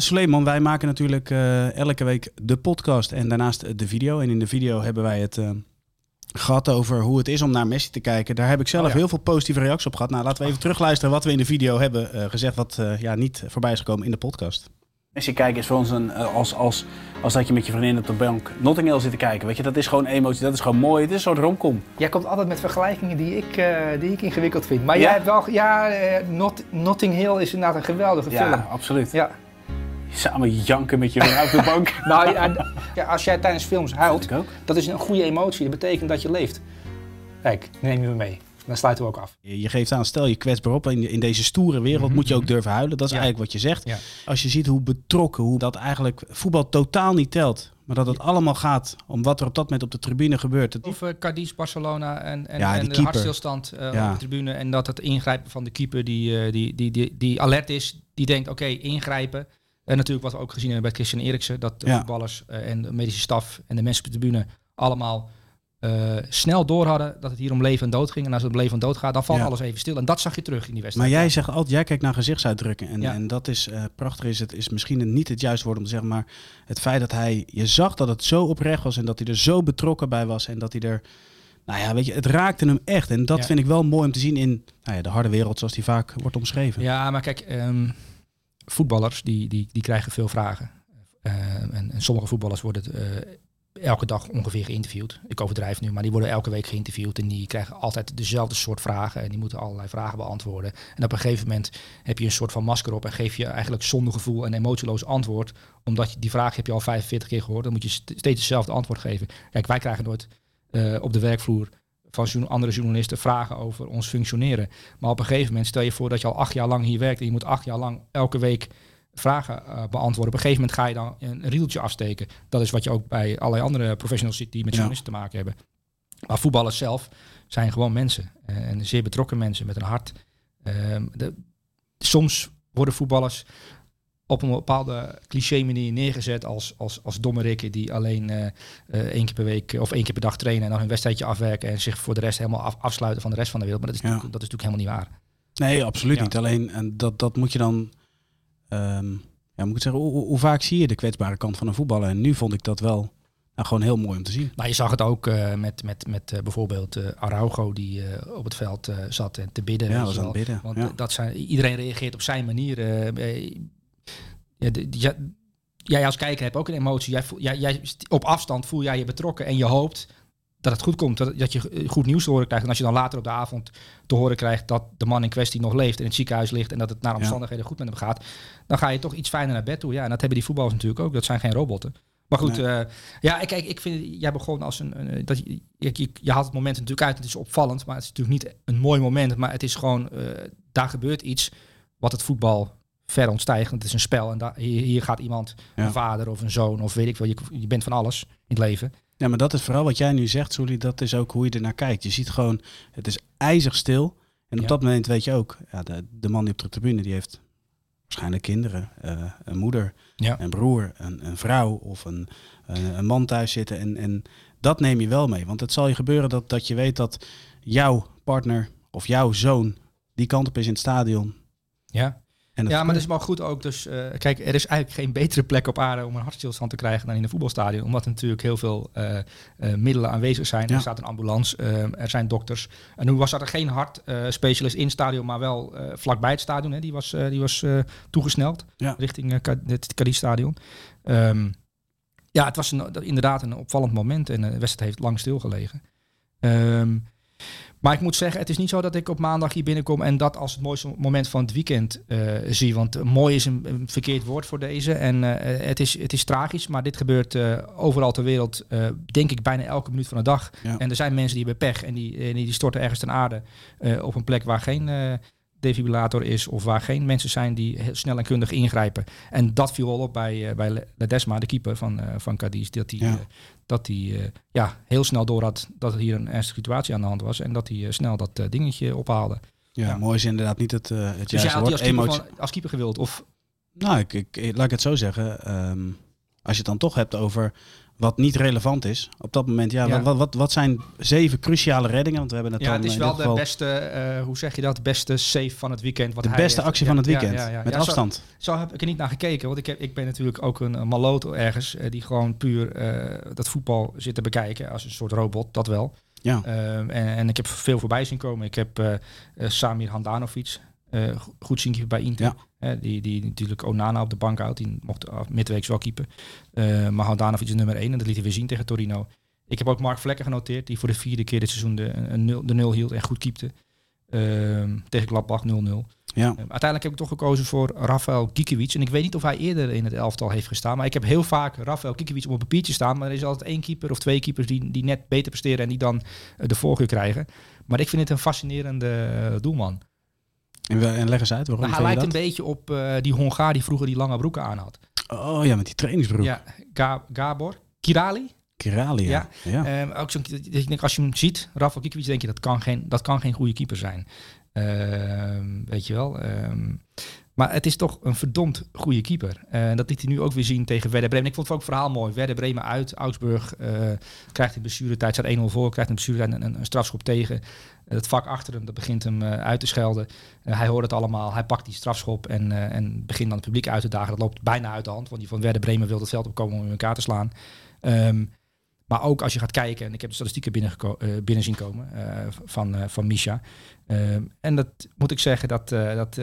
Suleiman, wij maken natuurlijk eh, elke week de podcast en daarnaast de video. En in de video hebben wij het uh, gehad over hoe het is om naar Messi te kijken. Daar heb ik zelf Oh ja. heel veel positieve reacties op gehad. Nou, laten we even terugluisteren wat we in de video hebben eh, gezegd, wat eh, ja, niet voorbij is gekomen in de podcast. Messi kijken is voor ons een, eh, als, als, als dat je met je vriendin op de bank Notting Hill zit te kijken. Weet je, dat is gewoon emotie, dat is gewoon mooi. Het is een soort romcom. Jij komt altijd met vergelijkingen die ik, eh, die ik ingewikkeld vind. Maar Ja? jij hebt wel... Ja, eh, Not- Notting Hill is inderdaad een geweldige film. Ja, absoluut. Ja. Samen janken met je op de bank. Nou, ja, ja, als jij tijdens films huilt, ook. dat is een goede emotie. Dat betekent dat je leeft. Kijk, neem je me mee. Dan sluiten we ook af. Je geeft aan, stel je kwetsbaar op. In, in deze stoere wereld moet je ook durven huilen. Dat is Ja. eigenlijk wat je zegt. Ja. Als je ziet hoe betrokken, hoe dat eigenlijk voetbal totaal niet telt. Maar dat het allemaal gaat om wat er op dat moment op de tribune gebeurt. Of uh, Cadiz, Barcelona en, en, Ja, die en de keeper. hartstilstand eh, Ja. op de tribune. En dat het ingrijpen van de keeper die, eh, die, die, die, die alert is. Die denkt, oké, ingrijpen. En natuurlijk wat we ook gezien hebben bij Christian Eriksen. Dat de Ja. voetballers eh, en de medische staf en de mensen op de tribune allemaal eh, snel door hadden dat het hier om leven en dood ging. En als het om leven en dood gaat, dan valt Ja. alles even stil. En dat zag je terug in die Maar wedstrijd. jij zegt altijd, jij kijkt naar gezichtsuitdrukken. En, Ja. en dat is eh, prachtig. Is het is misschien niet het juiste woord om te zeggen. Maar het feit dat hij, je zag dat het zo oprecht was. En dat hij er zo betrokken bij was. En dat hij er, nou ja, weet je, het raakte hem echt. En dat Ja. vind ik wel mooi om te zien in nou ja, de harde wereld zoals die vaak wordt omschreven. Ja, maar kijk, ehm, voetballers die, die, die krijgen veel vragen. Eh, en, en sommige voetballers worden eh, elke dag ongeveer geïnterviewd. Ik overdrijf nu, maar die worden elke week geïnterviewd. En die krijgen altijd dezelfde soort vragen. En die moeten allerlei vragen beantwoorden. En op een gegeven moment heb je een soort van masker op. En geef je eigenlijk zonder gevoel en emotieloos antwoord. Omdat je, die vraag heb je al 45 keer gehoord. Dan moet je st- steeds hetzelfde antwoord geven. Kijk, wij krijgen nooit eh, op de werkvloer van andere journalisten vragen over ons functioneren. Maar op een gegeven moment stel je voor dat je al acht jaar lang hier werkt en je moet acht jaar lang elke week vragen eh, beantwoorden. Op een gegeven moment ga je dan een riedeltje afsteken. Dat is wat je ook bij allerlei andere professionals ziet die met Ja. journalisten te maken hebben. Maar voetballers zelf zijn gewoon mensen. eh, en zeer betrokken mensen met een hart. Ehm, de, soms worden voetballers op een bepaalde cliché manier neergezet als, als, als domme rikken die alleen eh, één keer per week of één keer per dag trainen en dan hun wedstrijdje afwerken en zich voor de rest helemaal af, afsluiten van de rest van de wereld. Maar dat is, Ja. dat is natuurlijk helemaal niet waar. Nee, absoluut Ja. niet. Alleen en dat, dat moet je dan. ehm, ja, moet ik zeggen, hoe, vaak zie je de kwetsbare kant van een voetballer? En nu vond ik dat wel nou, gewoon heel mooi om te zien. Nou, je zag het ook eh, met, met, met bijvoorbeeld eh, Araujo die op het veld zat en te bidden. Ja, was aan het bidden. Want ja. dat zijn, iedereen reageert op zijn manier. Eh, eh, ja, de- ja, jij als kijker hebt ook een emotie. Jij, voel- jij, jij, op afstand voel jij je betrokken en je hoopt dat het goed komt. Dat, dat je eh, goed nieuws te horen krijgt. En als je dan later op de avond te horen krijgt dat de man in kwestie nog leeft en in het ziekenhuis ligt en dat het naar Ja. omstandigheden goed met hem gaat, dan ga je toch iets fijner naar bed toe. Ja, en dat hebben die voetballers natuurlijk ook. Dat zijn geen robotten. Maar goed, Nee. eh, ja, kijk, ik vind, jij begon als een, een dat je, je, je, haalt het moment natuurlijk uit. Het is opvallend, maar het is natuurlijk niet een mooi moment. Maar het is gewoon, eh, daar gebeurt iets wat het voetbal ver ontstijgt. Want het is een spel en daar, hier, hier gaat iemand, Ja. een vader of een zoon of weet ik wel. Je, je bent van alles in het leven. Ja, maar dat is vooral wat jij nu zegt, Soelie. Dat is ook hoe je ernaar kijkt. Je ziet gewoon, het is ijzig stil. En op Ja. dat moment weet je ook, ja, de, de man die op de tribune, die heeft waarschijnlijk kinderen, eh, een moeder, Ja. een broer, een, een vrouw of een, een, een man thuis zitten. En, en dat neem je wel mee. Want het zal je gebeuren dat, dat je weet dat jouw partner of jouw zoon die kant op is in het stadion. Ja. En Ja, maar dat is wel goed ook. Dus eh, kijk, er is eigenlijk geen betere plek op aarde om een hartstilstand te krijgen dan in een voetbalstadion. Omdat er natuurlijk heel veel eh, eh, middelen aanwezig zijn. Ja. Er staat een ambulance, er zijn dokters. En nu was er geen hartspecialist in het stadion, maar wel vlakbij het stadion. Hè. Die was, die was toegesneld Ja. richting het Cadiz-stadion. Ehm, ja, het was een, inderdaad een opvallend moment en de wedstrijd heeft lang stilgelegen. Ehm, maar ik moet zeggen, het is niet zo dat ik op maandag hier binnenkom en dat als het mooiste moment van het weekend eh, zie. Want mooi is een, een verkeerd woord voor deze. En eh, het, is, het is tragisch, maar dit gebeurt eh, overal ter wereld, denk ik, bijna elke minuut van de dag. Ja. En er zijn mensen die hebben pech en die, die storten ergens ten aarde op een plek waar geen defibrillator is of waar geen mensen zijn die heel snel en kundig ingrijpen. En dat viel al op bij, bij Ledesma, de keeper van, van Cadiz, dat hij Ja. Dat hij eh, ja, heel snel door had dat er hier een ernstige situatie aan de hand was en dat hij eh, snel dat eh, dingetje ophaalde. ja, ja. mooi is inderdaad niet het, uh, het Dus juiste woord. als keeper, Emotie- van, als keeper gewild? Of, Nou, ik, ik, laat ik het zo zeggen. ehm, als je het dan toch hebt over wat niet relevant is. Op dat moment, ja, Ja. Wat, wat, wat zijn zeven cruciale reddingen? Want we hebben het Ja, dan het is wel de geval beste, eh, hoe zeg je dat, beste save van het weekend. Wat de hij beste heeft. actie Ja, van het weekend. Met zo- afstand. Zo heb ik er niet naar gekeken, want ik, heb, ik ben natuurlijk ook een, een maloot ergens eh, die gewoon puur eh, dat voetbal zit te bekijken als een soort robot, dat wel. Ja. Ehm, en, en ik heb veel voorbij zien komen. Ik heb Samir Handanovic go- goed zien bij Inter. Die, die natuurlijk Onana op de bank houdt. Die mocht midweeks wel keeper. Eh, maar Handanovic is nummer 1 en dat liet hij weer zien tegen Torino. Ik heb ook Mark Vlekken genoteerd, die voor de vierde keer dit seizoen de, een nul, de nul hield en goed keepte. Ehm, tegen Gladbach 0-0. Ja. Eh, uiteindelijk heb ik toch gekozen voor Rafael Kikiewicz. En ik weet niet of hij eerder in het elftal heeft gestaan. Maar ik heb heel vaak Rafael Kikiewicz op een papiertje staan. Maar er is altijd één keeper of twee keepers die, die net beter presteren en die dan eh, de voorkeur krijgen. Maar ik vind het een fascinerende eh, doelman. En, we- en leg eens uit, waarom Nou, hij lijkt een beetje op eh, die Hongaar die vroeger die lange broeken aan had. Oh ja, met die trainingsbroek. Ja, Ga- Gabor. Kirali. Kiralia. Ja. Ja. Ehm, ook zo'n, ik denk, als je hem ziet, Rafael Kikiewicz, denk je dat kan geen, dat kan geen goede keeper zijn. Ehm, weet je wel. Ehm, maar het is toch een verdomd goede keeper. Eh, En dat liet hij nu ook weer zien tegen Werder Bremen. Ik vond het ook het verhaal mooi. Werder Bremen uit, Augsburg eh, krijgt in blessuretijd, staat 1-0 voor, krijgt in blessuretijd een, een, een strafschop tegen. Het vak achter hem, dat begint hem eh, uit te schelden. Eh, hij hoort het allemaal, hij pakt die strafschop en, eh, en begint dan het publiek uit te dagen. Dat loopt bijna uit de hand, want die van Werder Bremen wil het veld opkomen om in elkaar te slaan. Ehm, maar ook als je gaat kijken, en ik heb de statistieken binnen, binnen zien komen van, eh, van Misha. Ehm, en dat moet ik zeggen dat, dat,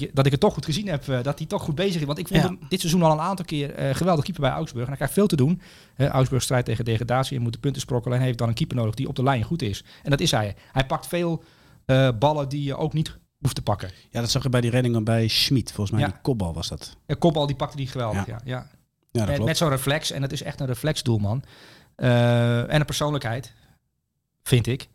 dat, je, dat ik het toch goed gezien heb. eh, dat hij toch goed bezig is. Want ik vond Ja. hem dit seizoen al een aantal keer eh, geweldig keeper bij Augsburg. En hij krijgt veel te doen. Eh, Augsburg strijdt tegen degradatie en moet de punten sprokkelen. En heeft dan een keeper nodig die op de lijn goed is. En dat is hij. Hij pakt veel eh, ballen die je ook niet hoeft te pakken. ja, dat zag je bij die reddingen bij Schmid. Volgens mij Ja. die kopbal was dat. Een kopbal die pakte die geweldig. Ja. Ja. Ja, Ja, dat met, klopt. met zo'n reflex. En het is echt een reflexdoelman. En een persoonlijkheid, vind ik.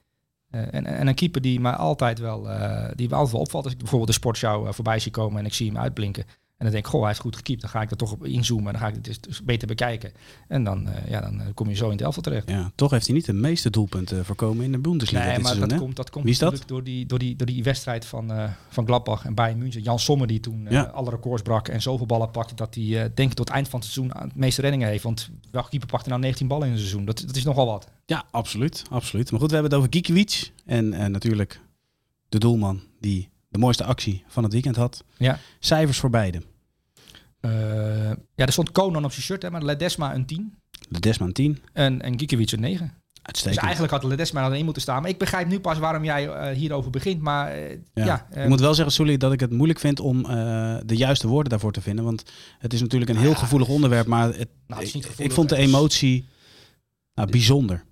Eh, en, en een keeper die mij altijd wel, eh, die altijd wel opvalt. Als ik bijvoorbeeld de sportshow eh, voorbij zie komen en ik zie hem uitblinken. En dan denk ik, goh, hij is goed gekiept. Dan ga ik er toch op inzoomen en dan ga ik het dus- dus beter bekijken. En dan, eh, ja, dan eh, kom je zo in het elftal terecht. Ja, toch heeft hij niet de meeste doelpunten voorkomen in de Bundesliga Nee, dit maar seizoen. dat komt, dat komt Wie is dat? natuurlijk door die, door, die, door die wedstrijd van, eh, van Gladbach en Bayern München. Jan Sommer die toen eh, Ja. alle records brak en zoveel ballen pakte dat hij eh, denk ik tot het eind van het seizoen het meeste reddingen heeft. Want welke keeper pakte nou 19 ballen in een seizoen? Dat, dat is nogal wat. Ja, absoluut, absoluut. Maar goed, we hebben het over Kikiewicz. En eh, natuurlijk de doelman die de mooiste actie van het weekend had. Ja. Cijfers voor beide. Eh, ja, er stond Conan op zijn shirt, hè, maar Ledesma een 10 De Desman 10. en, en Gikiewicz een 9. Dus eigenlijk had Ledesma er een moeten staan. Maar ik begrijp nu pas waarom jij eh, hierover begint. Maar eh, ja, Ja. ik moet wel zeggen, Sully, dat ik het moeilijk vind om de juiste woorden daarvoor te vinden. Want het is natuurlijk een heel Ja. gevoelig onderwerp. Maar het, Nou, het is niet ik, gevoelig, ik vond de emotie nou, bijzonder.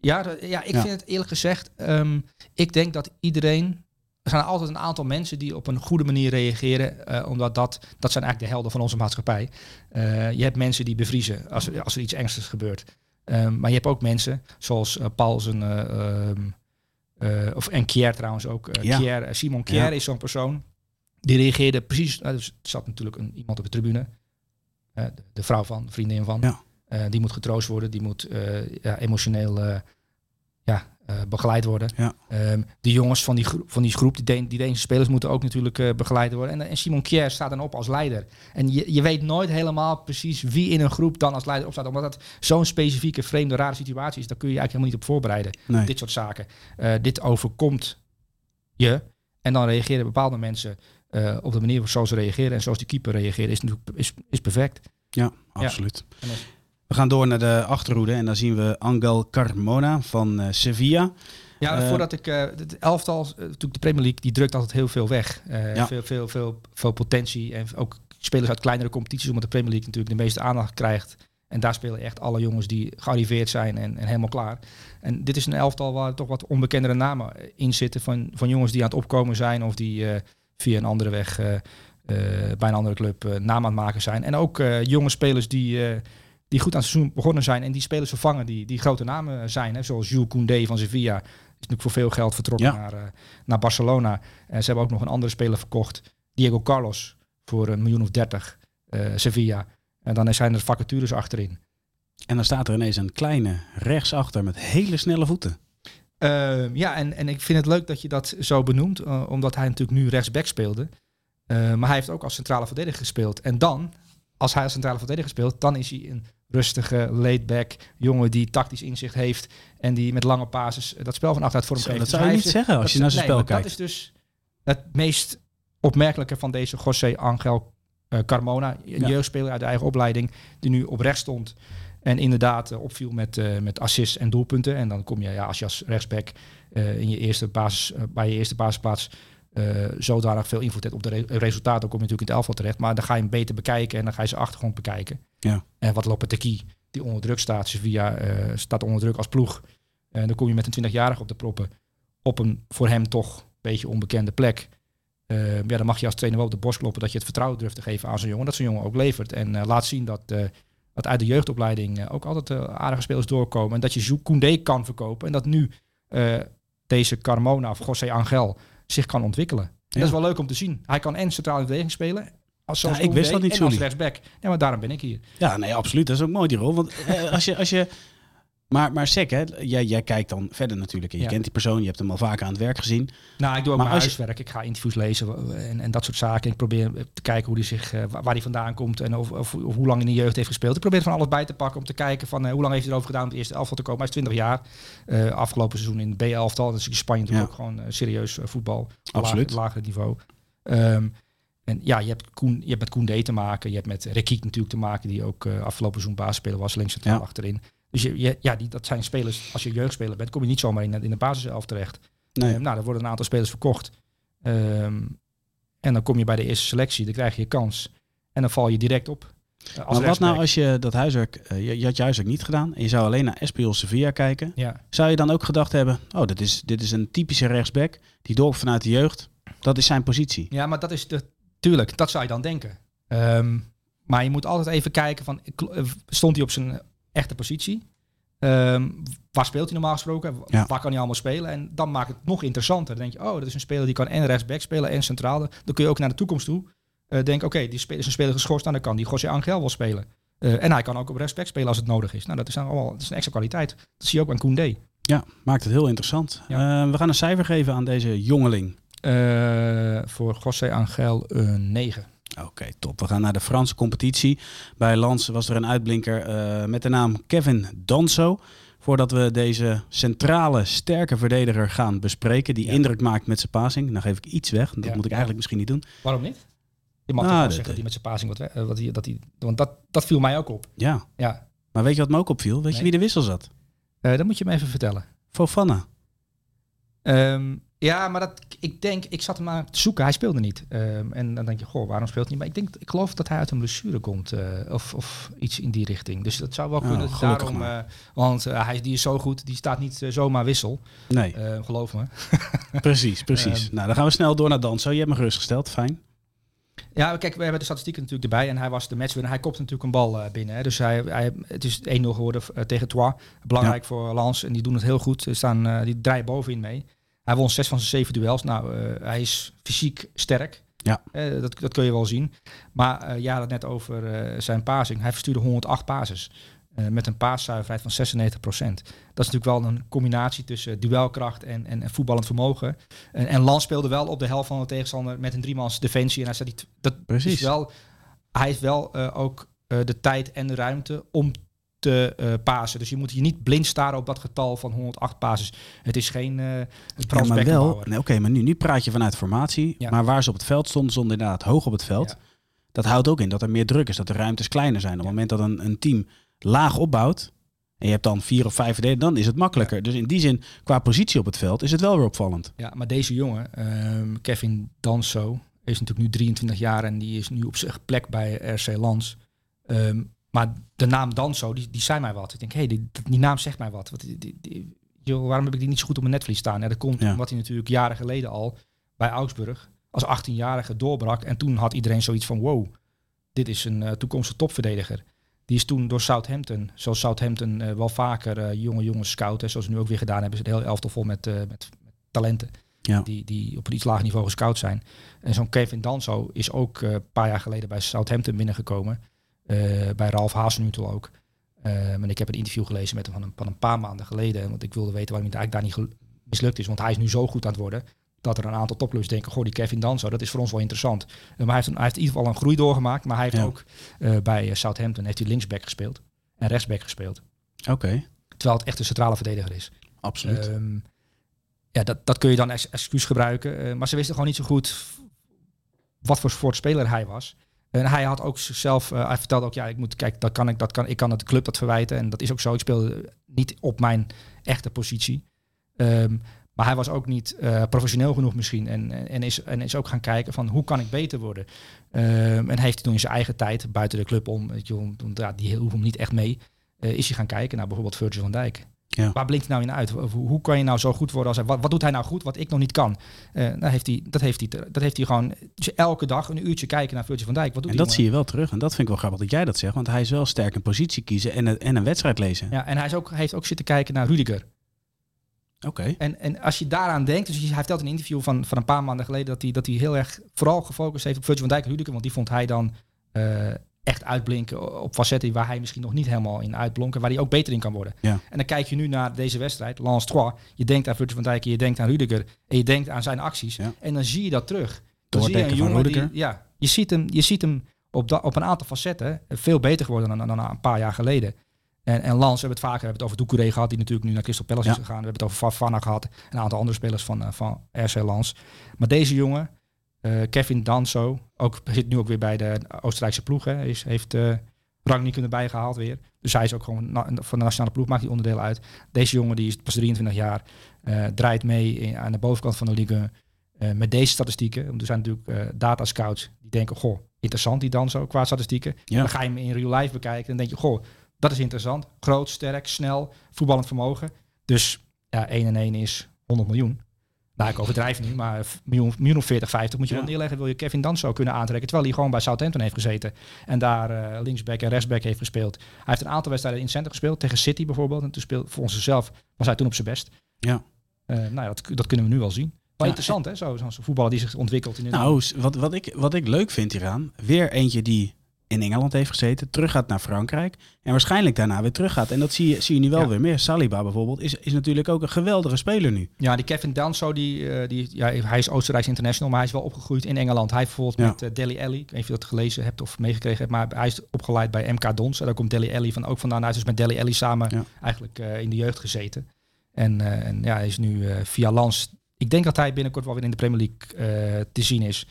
Ja, ja ik Ja. vind het eerlijk gezegd. ehm, ik denk dat iedereen. Er zijn altijd een aantal mensen die op een goede manier reageren. eh, omdat dat, dat zijn eigenlijk de helden van onze maatschappij. Eh, je hebt mensen die bevriezen als er, als er iets ernstigs gebeurt. Ehm, maar je hebt ook mensen zoals eh Paulsen. eh, ehm, eh, of, en Kier trouwens ook. Ja. Kier, Simon Kier Ja. is zo'n persoon. Die reageerde precies. nou, dus er zat natuurlijk een, iemand op de tribune. de, de vrouw van, de vriendin van. Ja. Die moet getroost worden. Die moet ja, emotioneel ja, begeleid worden. Ja. Ehm, de jongens van die, groep, van die groep, die, Deen- die Deense spelers, moeten ook natuurlijk eh, begeleid worden. En, en Simon Kjær staat dan op als leider. En je, je weet nooit helemaal precies wie in een groep dan als leider opstaat. Omdat het zo'n specifieke, vreemde, rare situatie is. Daar kun je je eigenlijk helemaal niet op voorbereiden. Nee. Dit soort zaken. Eh, dit overkomt je. En dan reageren bepaalde mensen eh, op de manier zoals ze reageren. En zoals die keeper reageert, is natuurlijk is, is perfect. Ja, absoluut. We gaan door naar de achterhoede en daar zien we Angel Carmona van eh, Sevilla. Ja, Eh, voordat ik... eh het elftal, natuurlijk de Premier League, die drukt altijd heel veel weg. Ja. veel, veel, veel, veel potentie. En ook spelers uit kleinere competities, omdat de Premier League natuurlijk de meeste aandacht krijgt. En daar spelen echt alle jongens die gearriveerd zijn en, en helemaal klaar. En dit is een elftal waar toch wat onbekendere namen in zitten. Van, van jongens die aan het opkomen zijn of die via een andere weg bij een andere club naam aan het maken zijn. En ook jonge spelers die, die goed aan het seizoen begonnen zijn en die spelers vervangen die, die grote namen zijn. Hè, zoals Jules Koundé van Sevilla. Is natuurlijk voor veel geld vertrokken Ja. naar, eh, naar Barcelona. En ze hebben ook nog een andere speler verkocht. Diego Carlos voor een miljoen of dertig. eh, Sevilla. En dan zijn er vacatures achterin. En dan staat er ineens een kleine rechtsachter met hele snelle voeten. Ehm, ja, en, en ik vind het leuk dat je dat zo benoemt, eh, omdat hij natuurlijk nu rechtsback speelde. Eh, maar hij heeft ook als centrale verdediger gespeeld. En dan als hij als centrale verdediger speelt, dan is hij een rustige, laid-back jongen die tactisch inzicht heeft en die met lange pases dat spel van achteruit vorm geeft. dat Dus zou je niet zeggen als je naar zijn spel kijkt. Dat is dus het meest opmerkelijke van deze José Angel eh, Carmona, een jeugdspeler uit de eigen opleiding, die nu op rechts stond en inderdaad eh, opviel met, eh, met assists en doelpunten. En dan kom je, ja, als je als rechtsback eh, in je eerste basis, eh, bij je eerste basisplaats eh zodanig veel invloed hebt op de re- resultaten, kom je natuurlijk in het elftal terecht. Maar dan ga je hem beter bekijken en dan ga je zijn achtergrond bekijken. Ja. En wat Lopetegui, die onder druk staat, Sevilla eh staat onder druk als ploeg. En dan kom je met een 20-jarige op de proppen op een voor hem toch een beetje onbekende plek. Eh, ja, dan mag je als trainer wel op de borst kloppen dat je het vertrouwen durft te geven aan zo'n jongen. Dat zo'n jongen ook levert. En laat zien dat, dat uit de jeugdopleiding ook altijd aardige spelers doorkomen. En dat je Koundé kan verkopen. En dat nu deze Carmona of José Angel zich kan ontwikkelen. Ja. Dat is wel leuk om te zien. Hij kan en centraal in verdediging spelen. Als Ja, ik wist dat niet, en als rechtsback. Ja, maar daarom ben ik hier. Ja, nee, absoluut. Dat is ook mooi, die rol. Want eh, als je... Als je maar, maar Sek, hè, jij, jij kijkt dan verder natuurlijk. En je Ja. kent die persoon, je hebt hem al vaker aan het werk gezien. Nou, ik doe ook Maar mijn je- huiswerk. Ik ga interviews lezen en, en dat soort zaken. Ik probeer te kijken hoe die zich, eh, waar hij vandaan komt en of, of, of hoe lang in de jeugd heeft gespeeld. Ik probeer van alles bij te pakken om te kijken van eh, hoe lang heeft hij erover gedaan om de eerste elftal te komen. Hij is 20 jaar. Eh, afgelopen seizoen in het B-elftal. Dat is in Spanje natuurlijk Ja. ook gewoon serieus voetbal. Absoluut. Lager, lager niveau. Ehm, en ja, je hebt, Koen, je hebt met Koundé te maken. Je hebt met Rekiek natuurlijk te maken, die ook afgelopen seizoen basisspeler was, links centraal Ja. achterin. Dus je, je- ja, die, dat zijn spelers, als je jeugdspeler bent, kom je niet zomaar in, de- in de basiself terecht. Nee. Eh, nou, er worden een aantal spelers verkocht. Ehm, en dan kom je bij de eerste selectie, dan krijg je kans. En dan val je direct op. eh, als maar wat nou als je dat huiswerk... eh, je, je had je huiswerk niet gedaan en je zou alleen naar Espanyol Sevilla kijken. Ja, Zou je dan ook gedacht hebben... Oh, dit is, dit is een typische rechtsback. Die door vanuit de jeugd. Dat is zijn positie. ja, maar dat is de... Tuurlijk, dat zou je dan denken. Ehm, maar je moet altijd even kijken van... eh, Stond hij op zijn echte positie? Ehm, waar speelt hij normaal gesproken? Ja. Waar kan hij allemaal spelen? En dan maakt het nog interessanter. Dan denk je, oh, dat is een speler die kan en rechtsback spelen en centraal. Dan kun je ook naar de toekomst toe eh denken, oké, die speler is een speler geschorst. Nou, dan kan die José Angel wel spelen. Eh, en hij kan ook op rechtsback spelen als het nodig is. Nou, dat is dan allemaal dat is een extra kwaliteit. Dat zie je ook aan Koundé. Ja, maakt het heel interessant. Ja. Eh, we gaan een cijfer geven aan deze jongeling. Voor José Angel een 9. Oké, top. We gaan naar de Franse competitie. Bij Lans was er een uitblinker eh, met de naam Kevin Danso. Voordat we deze centrale, sterke verdediger gaan bespreken, die Ja. indruk maakt met zijn passing. Dan geef ik iets weg. Dat Ja. moet ik eigenlijk misschien niet doen. Waarom niet? Je mag Nou, toch wel zeggen dat hij met zijn passing wat, eh, wat hij, dat hij, want dat, dat viel mij ook op. Ja, Ja, maar weet je wat me ook opviel? Weet je wie de wissel zat? Eh dat moet je me even vertellen. Fofana. Ehm, ja, maar dat, ik denk, ik zat hem aan te zoeken. Hij speelde niet. Ehm, en dan denk je, goh, waarom speelt hij niet? Maar ik denk, ik geloof dat hij uit een blessure komt. eh, of, of iets in die richting. Dus dat zou wel Oh, kunnen. gelukkig daarom, eh, want eh, hij, die is zo goed, die staat niet zomaar wissel. Nee, Eh, geloof me. precies, precies. Ehm. nou, dan gaan we snel door naar Danso. Je hebt me gerustgesteld, fijn. Ja, kijk, we hebben de statistieken natuurlijk erbij. En hij was de matchwinner. Hij kopt natuurlijk een bal binnen. Hè. Dus hij, hij, het is 1-0 geworden tegen Troyes. Belangrijk voor Lens. En die doen het heel goed. Ze staan, eh, die draaien bovenin mee. Hij won zes van zijn zeven duels. Nou, eh, hij is fysiek sterk. Ja. Eh, dat, dat kun je wel zien. Maar eh ja, het net over zijn passing. Hij verstuurde 108 passes. met een paaszuiverheid van 96%. Dat is natuurlijk wel een combinatie tussen duelkracht en, en, en voetballend vermogen. En, en Lans speelde wel op de helft van de tegenstander met een driemans defensie. En hij zei, die, dat Precies. is wel, hij heeft wel ook de tijd en de ruimte om te eh pasen. Dus je moet hier niet blind staren op dat getal van 108 passes. Het is geen uh, Ja, maar wel. Nee, Oké, maar nu, nu praat je vanuit formatie. Ja. Maar waar ze op het veld stonden, stonden inderdaad hoog op het veld. Ja. Dat houdt ook in dat er meer druk is, dat de ruimtes kleiner zijn. Op het moment dat een, een team laag opbouwt. En je hebt dan vier of vijf verdedigers, dan is het makkelijker. Dus in die zin, qua positie op het veld, is het wel weer opvallend. Ja, maar deze jongen, ehm, Kevin Danso, is natuurlijk nu 23 jaar en die is nu op zijn plek bij RC Lans. Ehm, maar de naam Danso, die, die zei mij wat. Ik denk, hé, hey, die, die naam zegt mij wat. wat die, die, die- joh, waarom heb ik die niet zo goed op mijn netvlies staan? Ja, dat komt Ja. omdat hij natuurlijk jaren geleden al bij Augsburg als 18-jarige doorbrak. En toen had iedereen zoiets van, wow, dit is een eh, toekomstige topverdediger. Die is toen door Southampton, zoals Southampton eh, wel vaker eh, jonge jongens scouten, zoals ze nu ook weer gedaan hebben, is het heel elftal vol met, met, met talenten Ja. die, die op een iets lager niveau gescout zijn. En zo'n Kevin Danso is ook een paar jaar geleden bij Southampton binnengekomen. Eh, bij Ralf Hasenhutel ook. Eh, en ik heb een interview gelezen met hem van een, van een paar maanden geleden. Want ik wilde weten waarom hij eigenlijk daar niet mislukt is. Want hij is nu zo goed aan het worden. dat er een aantal topclubs denken, goh, die Kevin Danso, dat is voor ons wel interessant. Uh, maar hij heeft, een, hij heeft in ieder geval een groei doorgemaakt. Maar hij heeft Ja. ook uh, bij Southampton heeft hij linksback gespeeld en rechtsback gespeeld. Oké, Terwijl het echt een centrale verdediger is. absoluut. Ehm, ja, dat, dat kun je dan als excuus gebruiken. Uh, maar ze wisten gewoon niet zo goed wat voor soort speler hij was. En hij had ook zichzelf, uh, hij vertelde ook, ja, ik moet kijken, dat kan ik, dat kan, ik kan het club dat verwijten. En dat is ook zo. Ik speelde niet op mijn echte positie. Um, maar hij was ook niet uh, professioneel genoeg misschien. En, en, is, en is ook gaan kijken van hoe kan ik beter worden. Um, en heeft hij toen in zijn eigen tijd, buiten de club om, weet je, om, om ja, die hoeft hem niet echt mee, uh, is hij gaan kijken naar bijvoorbeeld Virgil van Dijk. Ja. Waar blinkt hij nou in uit? Hoe, kan je nou zo goed worden als hij? Wat, wat doet hij nou goed wat ik nog niet kan? Uh, nou heeft hij, dat, heeft hij, dat heeft hij gewoon dus elke dag een uurtje kijken naar Virgil van Dijk. Wat doet en dat zie je wel terug. En dat vind ik wel grappig dat jij dat zegt. Want hij is wel sterk een positie kiezen en een, en een wedstrijd lezen. Ja, en hij is ook, heeft ook zitten kijken naar Rudiger. Oké. Okay. En, en als je daaraan denkt, dus hij vertelt in een interview van, van een paar maanden geleden dat hij, dat hij heel erg vooral gefocust heeft op Virgil van Dijk en Rudiger, want die vond hij dan uh, echt uitblinken op facetten waar hij misschien nog niet helemaal in uitblonk en waar hij ook beter in kan worden. Ja. En dan kijk je nu naar deze wedstrijd, Lance 3, je denkt aan Virgil van Dijk, je denkt aan Rudiger en je denkt aan zijn acties ja. en dan zie je dat terug. Dan zie je een jongen die, ja, je ziet hem, je ziet hem op, da, op een aantal facetten veel beter geworden dan, dan een paar jaar geleden. En, en Lans, we hebben het vaker we hebben het over Doucouré gehad, die natuurlijk nu naar Crystal Palace Ja. is gegaan. We hebben het over Fafana gehad, een aantal andere spelers van, uh, van RC Lans. Maar deze jongen, uh, Kevin Danso, ook, zit nu ook weer bij de Oostenrijkse ploeg. Hè, is, heeft uh, rang niet kunnen bijgehaald weer. Dus hij is ook gewoon na, van de nationale ploeg, maakt hij onderdeel uit. Deze jongen, die is pas 23 jaar, uh, draait mee in, aan de bovenkant van de liga. Uh, met deze statistieken, want er zijn natuurlijk data scouts die denken, goh, interessant die Danso qua statistieken. Ja. Dan ga je hem in real life bekijken en denk je, goh, dat is interessant. Groot, sterk, snel, voetballend vermogen. Dus ja, 1 en 1 is 100 miljoen. Nou, ik overdrijf nu, maar miljoen, miljoen of 40, 50 moet je Ja. wel neerleggen. Wil je Kevin Danso kunnen aantrekken. Terwijl hij gewoon bij Southampton heeft gezeten. En daar uh, linksback en rechtsback heeft gespeeld. Hij heeft een aantal wedstrijden in center gespeeld. Tegen City bijvoorbeeld. En toen speelde volgens zichzelf was hij toen op zijn best. Ja. Uh, nou ja, dat, dat kunnen we nu wel zien. Ja, interessant hè, zo'n zo voetballer die zich ontwikkelt. In een Nou, wat, wat, ik, wat ik leuk vind hieraan, weer eentje die in Engeland heeft gezeten, teruggaat naar Frankrijk en waarschijnlijk daarna weer teruggaat. En dat zie je, zie je nu wel Ja. weer meer. Saliba bijvoorbeeld is, is natuurlijk ook een geweldige speler nu. Ja, die Kevin Danso, die, uh, die, ja, hij is Oostenrijks international, maar hij is wel opgegroeid in Engeland. Hij bijvoorbeeld Ja. met uh, Deli Alli, ik weet niet of je dat gelezen hebt of meegekregen hebt, maar hij is opgeleid bij MK Dons. En daar komt Deli Alli van ook vandaan. Hij is dus met Deli Alli samen Ja. eigenlijk uh, in de jeugd gezeten. En, uh, en ja, hij is nu via Lans. Ik denk dat hij binnenkort wel weer in de Premier League te zien is.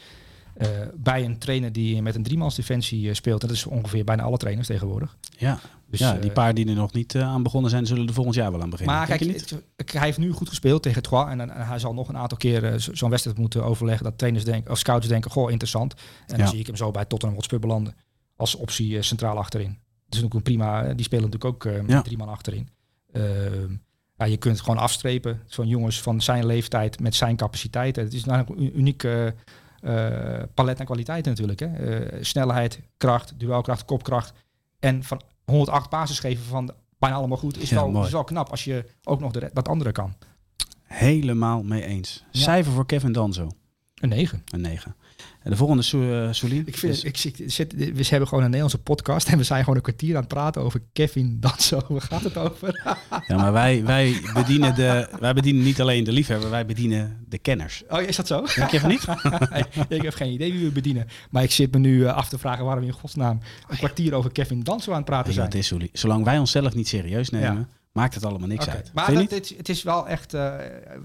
Uh, bij een trainer die met een driemans defensie uh, speelt. En dat is ongeveer bijna alle trainers tegenwoordig. Ja, Dus, ja die paar die er nog niet uh, aan begonnen zijn, zullen er volgend jaar wel aan beginnen. Maar kijk, niet? het- hij heeft nu goed gespeeld tegen Troyes. En, en hij zal nog een aantal keer eh, zo- zo'n wedstrijd moeten overleggen. Dat trainers denken, of scouts denken, goh, interessant. En dan zie ik hem zo bij Tottenham Hotspur belanden. Als optie eh, centraal achterin. Dat is ook een prima, eh, die spelen natuurlijk ook eh, met Ja. drie man achterin. Ehm, ja, je kunt gewoon afstrepen. Zo'n jongens van zijn leeftijd met zijn capaciteiten. Het is nou een uniek eh, eh, palet aan kwaliteiten natuurlijk. Hè. Eh, snelheid, kracht, duelkracht, kopkracht. En van 108 basis geven van bijna allemaal goed is, Ja, wel, is wel knap als je ook nog de, dat andere kan. Helemaal mee eens. Ja. Cijfer voor Kevin Danzo, Een 9. een 9. En de volgende, Sou- eh, Soulien. Ik vind, is- ik zit, we hebben gewoon een Nederlandse podcast en we zijn gewoon een kwartier aan het praten over Kevin Danso. Waar gaat het over? Ja, maar wij, wij, bedienen de, wij bedienen niet alleen de liefhebber, wij bedienen de kenners. Oh, is dat zo? Denk je van niet? ik heb geen idee wie we bedienen. Maar ik zit me nu eh, af te vragen waarom we in godsnaam een kwartier over Kevin Danso aan het praten zijn. het is, Soulien? Zolang wij onszelf niet serieus nemen, Ja. maakt het allemaal niks uit. Maar dat, het, het is wel echt eh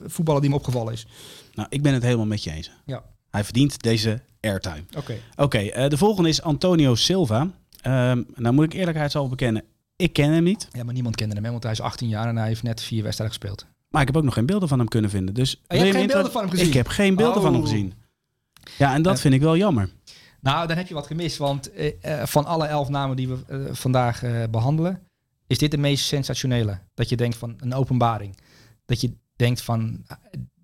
voetballer die me opgevallen is. Nou, ik ben het helemaal met je eens. Ja. Hij verdient deze airtime. Oké. Oké, eh, de volgende is Antonio Silva. Ehm, nou moet ik eerlijkheidshalve bekennen, ik ken hem niet. Ja, maar niemand kende hem, hè, want hij is 18 jaar en hij heeft net vier wedstrijden gespeeld. Maar ik heb ook nog geen beelden van hem kunnen vinden. Dus Oh, je hebt geen beelden van hem gezien? Ik heb geen beelden van hem Oh. gezien. Ja, en dat Eh, vind ik wel jammer. Nou, dan heb je wat gemist. Want eh, van alle elf namen die we vandaag eh, behandelen, is dit de meest sensationele. Dat je denkt van een openbaring. Dat je denkt van,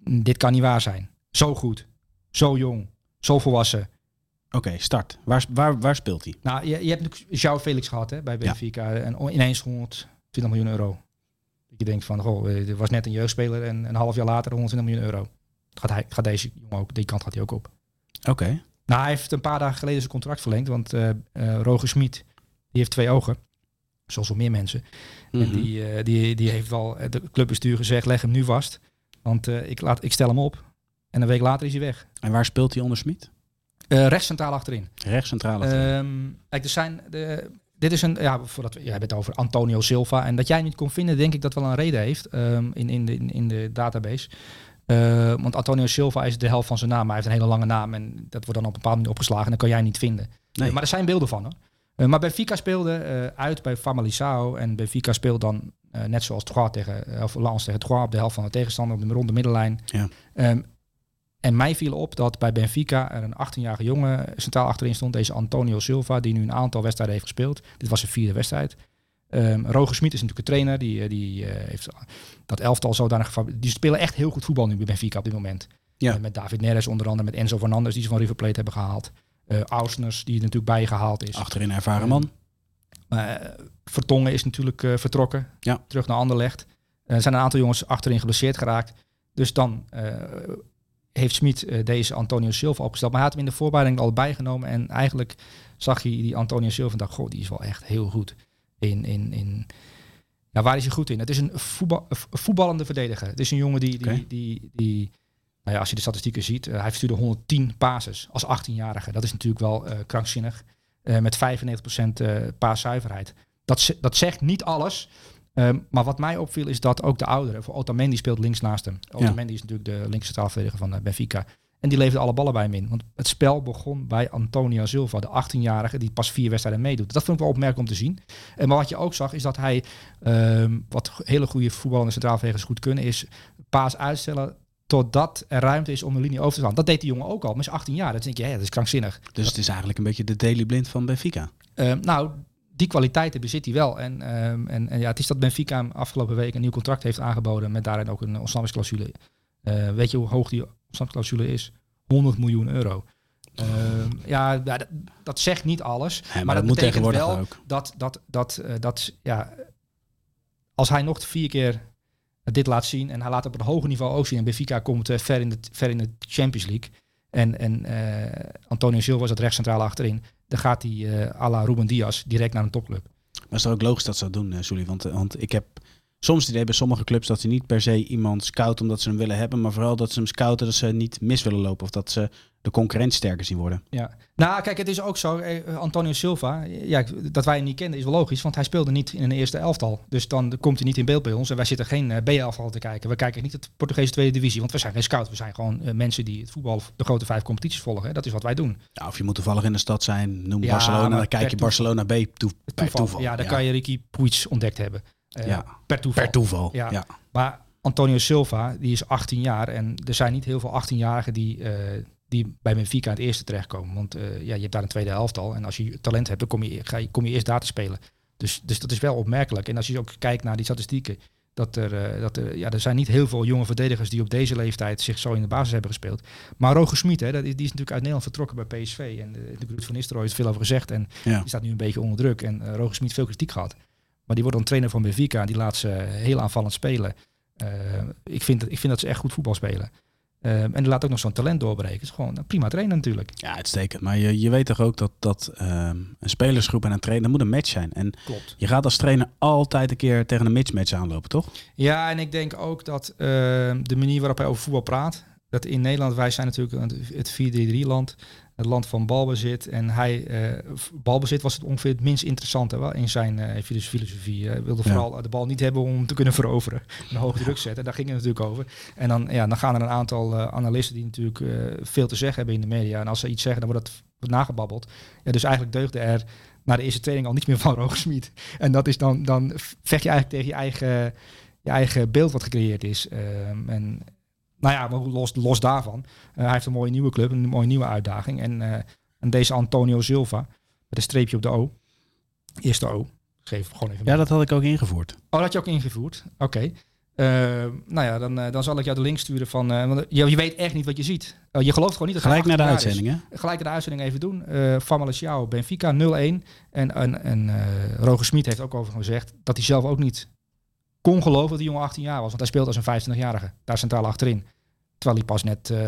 dit kan niet waar zijn. Zo goed, zo jong, zo volwassen. Oké, start. Waar, waar, waar speelt hij? Nou, je, je hebt natuurlijk João Felix gehad hè, bij Ja. Benfica. En ineens 120 miljoen euro. Dat je denkt van, goh, eh, er was net een jeugdspeler en een half jaar later 120 miljoen euro. Gaat, hij, gaat deze jongen ook, die kant gaat hij ook op. Oké. Nou, hij heeft een paar dagen geleden zijn contract verlengd. Want eh eh, Roger Smit, die heeft twee ogen. Zoals wel meer mensen. En Mhm. die, eh, die, die heeft wel eh, de clubbestuur gezegd, leg hem nu vast. Want eh, ik, laat, ik stel hem op. En een week later is hij weg. En waar speelt hij onder Smit? Uh, rechts centraal achterin. Rechts centraal achterin. Um, kijk, er zijn... De, dit is een... Ja, voordat we, jij hebt het over Antonio Silva. En dat jij niet kon vinden, denk ik dat wel een reden heeft um, in, in, de, in de database. Uh, want Antonio Silva is de helft van zijn naam. Hij heeft een hele lange naam en dat wordt dan op een bepaalde manier opgeslagen. En dat kan jij niet vinden. Nee. Uh, maar er zijn beelden van. Hoor. Uh, maar Benfica speelde uit bij Famalicao. En Benfica speelt dan net zoals Troyes tegen, of Lens tegen Troyes op de helft van de tegenstander op de ronde middenlijn. Ja. Um, en mij viel op dat bij Benfica er een 18-jarige jongen centraal achterin stond. Deze Antonio Silva, die nu een aantal wedstrijden heeft gespeeld. Dit was zijn vierde wedstrijd. Um, Roger Smit is natuurlijk een trainer. Die, die uh, heeft dat elftal zodanig... Die spelen echt heel goed voetbal nu bij Benfica op dit moment. Ja. Uh, met David Neres onder andere, met Enzo Fernandez die ze van River Plate hebben gehaald. Uh, Ausners die er natuurlijk bijgehaald is. Achterin ervaren man. Vertongen is natuurlijk vertrokken. Ja. Terug naar Anderlecht. Er zijn een aantal jongens achterin geblesseerd geraakt. Dus dan heeft Smit uh, deze Antonio Silva opgesteld. Maar hij had hem in de voorbereiding al bijgenomen. En eigenlijk zag je die Antonio Silva en dacht, goh, die is wel echt heel goed. In, in, in, nou, waar is hij goed in? Het is een, voetbal, een voetballende verdediger. Het is een jongen die, die, okay. die, die nou ja, als je de statistieken ziet, uh, hij verstuurde 110 passes als 18-jarige. Dat is natuurlijk wel uh, krankzinnig. Uh, met 95% paaszuiverheid. Dat, dat zegt niet alles. Um, maar wat mij opviel is dat ook de ouderen, voor Otamendi speelt links naast hem. Otamendi ja. is natuurlijk de linkse straalverdediger van uh, Benfica. En die leefde alle ballen bij hem in. Want het spel begon bij Antonio Silva, de 18-jarige die pas vier wedstrijden meedoet. Dat vond ik wel opmerkelijk om te zien. En maar wat je ook zag is dat hij, um, wat hele goede voetballende centraalverdedigers goed kunnen, is paas uitstellen totdat er ruimte is om een linie over te staan. Dat deed die jongen ook al, maar is 18 jaar. Dat denk je, ja, dat is krankzinnig. Dus het is eigenlijk een beetje de daily blind van Benfica. Um, nou, die kwaliteiten bezit hij wel. En, um, en, en ja, het is dat Benfica hem afgelopen week een nieuw contract heeft aangeboden met daarin ook een ontsnappingsclausule. Uh, weet je hoe hoog die ontsnappingsclausule is? 100 miljoen euro. Uh, ja, dat, dat, zegt niet alles. Ja, maar, maar, dat, moet betekent tegenwoordig wel ook. dat, dat, dat, uh, dat ja, als hij nog vier keer dit laat zien en hij laat op een hoger niveau ook zien en Benfica komt uh, ver, in de, ver in de Champions League en, en Antonio Silva dat rechtscentraal achterin, dan gaat hij uh, à la Ruben Diaz direct naar een topclub. Maar is het ook logisch dat ze dat doen, Sully? Want, want ik heb soms het idee bij sommige clubs dat ze niet per se iemand scouten omdat ze hem willen hebben, maar vooral dat ze hem scouten dat ze niet mis willen lopen of dat ze de concurrent sterker zien worden. Ja, nou kijk, het is ook zo, eh, Antonio Silva, ja, dat wij hem niet kenden is wel logisch, want hij speelde niet in een eerste elftal. Dus dan komt hij niet in beeld bij ons en wij zitten geen uh, B-elftal te kijken. We kijken niet het Portugese tweede divisie, want we zijn geen scout. We zijn gewoon uh, mensen die het voetbal, de grote vijf competities volgen. Hè. Dat is wat wij doen. Ja, of je moet toevallig in de stad zijn, noem ja, Barcelona, dan kijk je Barcelona B toe, toeval. Ja, dan ja. kan je Ricky Puig ontdekt hebben. Uh, ja, per toeval. Per toeval, ja. ja. Maar Antonio Silva, die is 18 jaar en er zijn niet heel veel 18-jarigen die, uh, die bij Benfica het eerste terechtkomen. Want uh, ja, je hebt daar een tweede elftal en als je talent hebt, dan kom je, ga je, kom je eerst daar te spelen. Dus, dus dat is wel opmerkelijk. En als je ook kijkt naar die statistieken, dat er, dat er, ja, er zijn niet heel veel jonge verdedigers die op deze leeftijd zich zo in de basis hebben gespeeld. Maar Roger Smit, hè, dat is, die is natuurlijk uit Nederland vertrokken bij PSV. En de, de van Nistelrooy heeft veel over gezegd. En ja. die staat nu een beetje onder druk. En uh, Roger Smit veel kritiek gehad. Maar die wordt dan trainer van Benfica en die laat ze heel aanvallend spelen. Uh, ik, vind dat, ik vind dat ze echt goed voetbal spelen. Uh, en die laat ook nog zo'n talent doorbreken. Het is gewoon een prima trainer natuurlijk. Ja, uitstekend. Maar je, je weet toch ook dat, dat um, een spelersgroep en een trainer, moet een match zijn. En Klopt. je gaat als trainer altijd een keer tegen een mismatch aanlopen, toch? Ja, en ik denk ook dat uh, de manier waarop hij over voetbal praat, dat in Nederland, wij zijn natuurlijk het 4-3-3 land, het land van balbezit. En hij, uh, balbezit was het ongeveer het minst interessante wel, in zijn uh, filosofie. Hij wilde vooral de bal niet hebben om te kunnen veroveren. Een hoge druk zetten, daar ging het natuurlijk over. En dan, ja, dan gaan er een aantal uh, analisten die natuurlijk veel te zeggen hebben in de media. En als ze iets zeggen, dan wordt dat wordt nagebabbeld. Ja, dus eigenlijk deugde er na de eerste training al niets meer van Roger Smit. En dat is dan, dan vecht je eigenlijk tegen je eigen, je eigen beeld wat gecreëerd is. Um, en nou ja, maar los, los daarvan. Uh, hij heeft een mooie nieuwe club, een mooie nieuwe uitdaging. En, uh, en deze Antonio Silva, met een streepje op de O. Eerste O. Geef gewoon even. Ja, dat had ik ook ingevoerd. Oh, dat had je ook ingevoerd? Oké. Okay. Uh, nou ja, dan, dan zal ik jou de link sturen van... want je, je weet echt niet wat je ziet. je gelooft gewoon niet. Dat Gelijk naar de uitzending, hè? Gelijk naar de uitzending even doen. Uh, Famaliciao, Benfica 0-1. En, en, en Roger Smit heeft ook over gezegd... dat hij zelf ook niet kon geloven dat die jongen 18 jaar was. Want hij speelt als een 25-jarige. Daar centraal achterin. Terwijl hij pas net uh,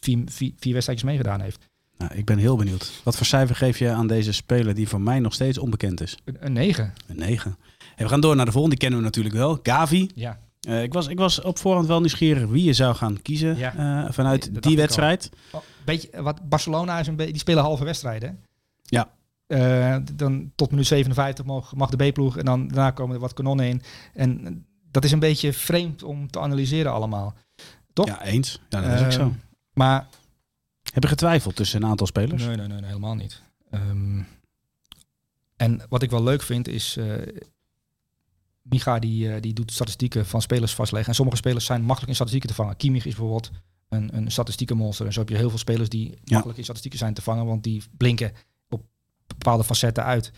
vier, vier, vier wedstrijdjes meegedaan heeft. Nou, ik ben heel benieuwd. Wat voor cijfer geef je aan deze speler die voor mij nog steeds onbekend is? Een 9. Een 9. Hey, we gaan door naar de volgende. Die kennen we natuurlijk wel. Gavi. Ja. Uh, ik, was, ik was op voorhand wel nieuwsgierig wie je zou gaan kiezen ja. uh, vanuit die wedstrijd. Oh, beetje, wat Barcelona is een beetje, die spelen halve wedstrijden. Ja. Uh, dan tot minuut 57 mag, mag de B-ploeg en dan daarna komen er wat kanonnen in. En dat is een beetje vreemd om te analyseren allemaal. Toch? Ja, eens. Ja, dat is ook zo. Maar... Heb je getwijfeld tussen een aantal spelers? Nee, nee, nee, nee helemaal niet. Um, en wat ik wel leuk vind is, uh, Micha die, die doet statistieken van spelers vastleggen. En sommige spelers zijn makkelijk in statistieken te vangen. Kimmich is bijvoorbeeld een, een statistiekenmonster. En zo heb je heel veel spelers die makkelijk in statistieken zijn te vangen, want die blinken bepaalde facetten uit.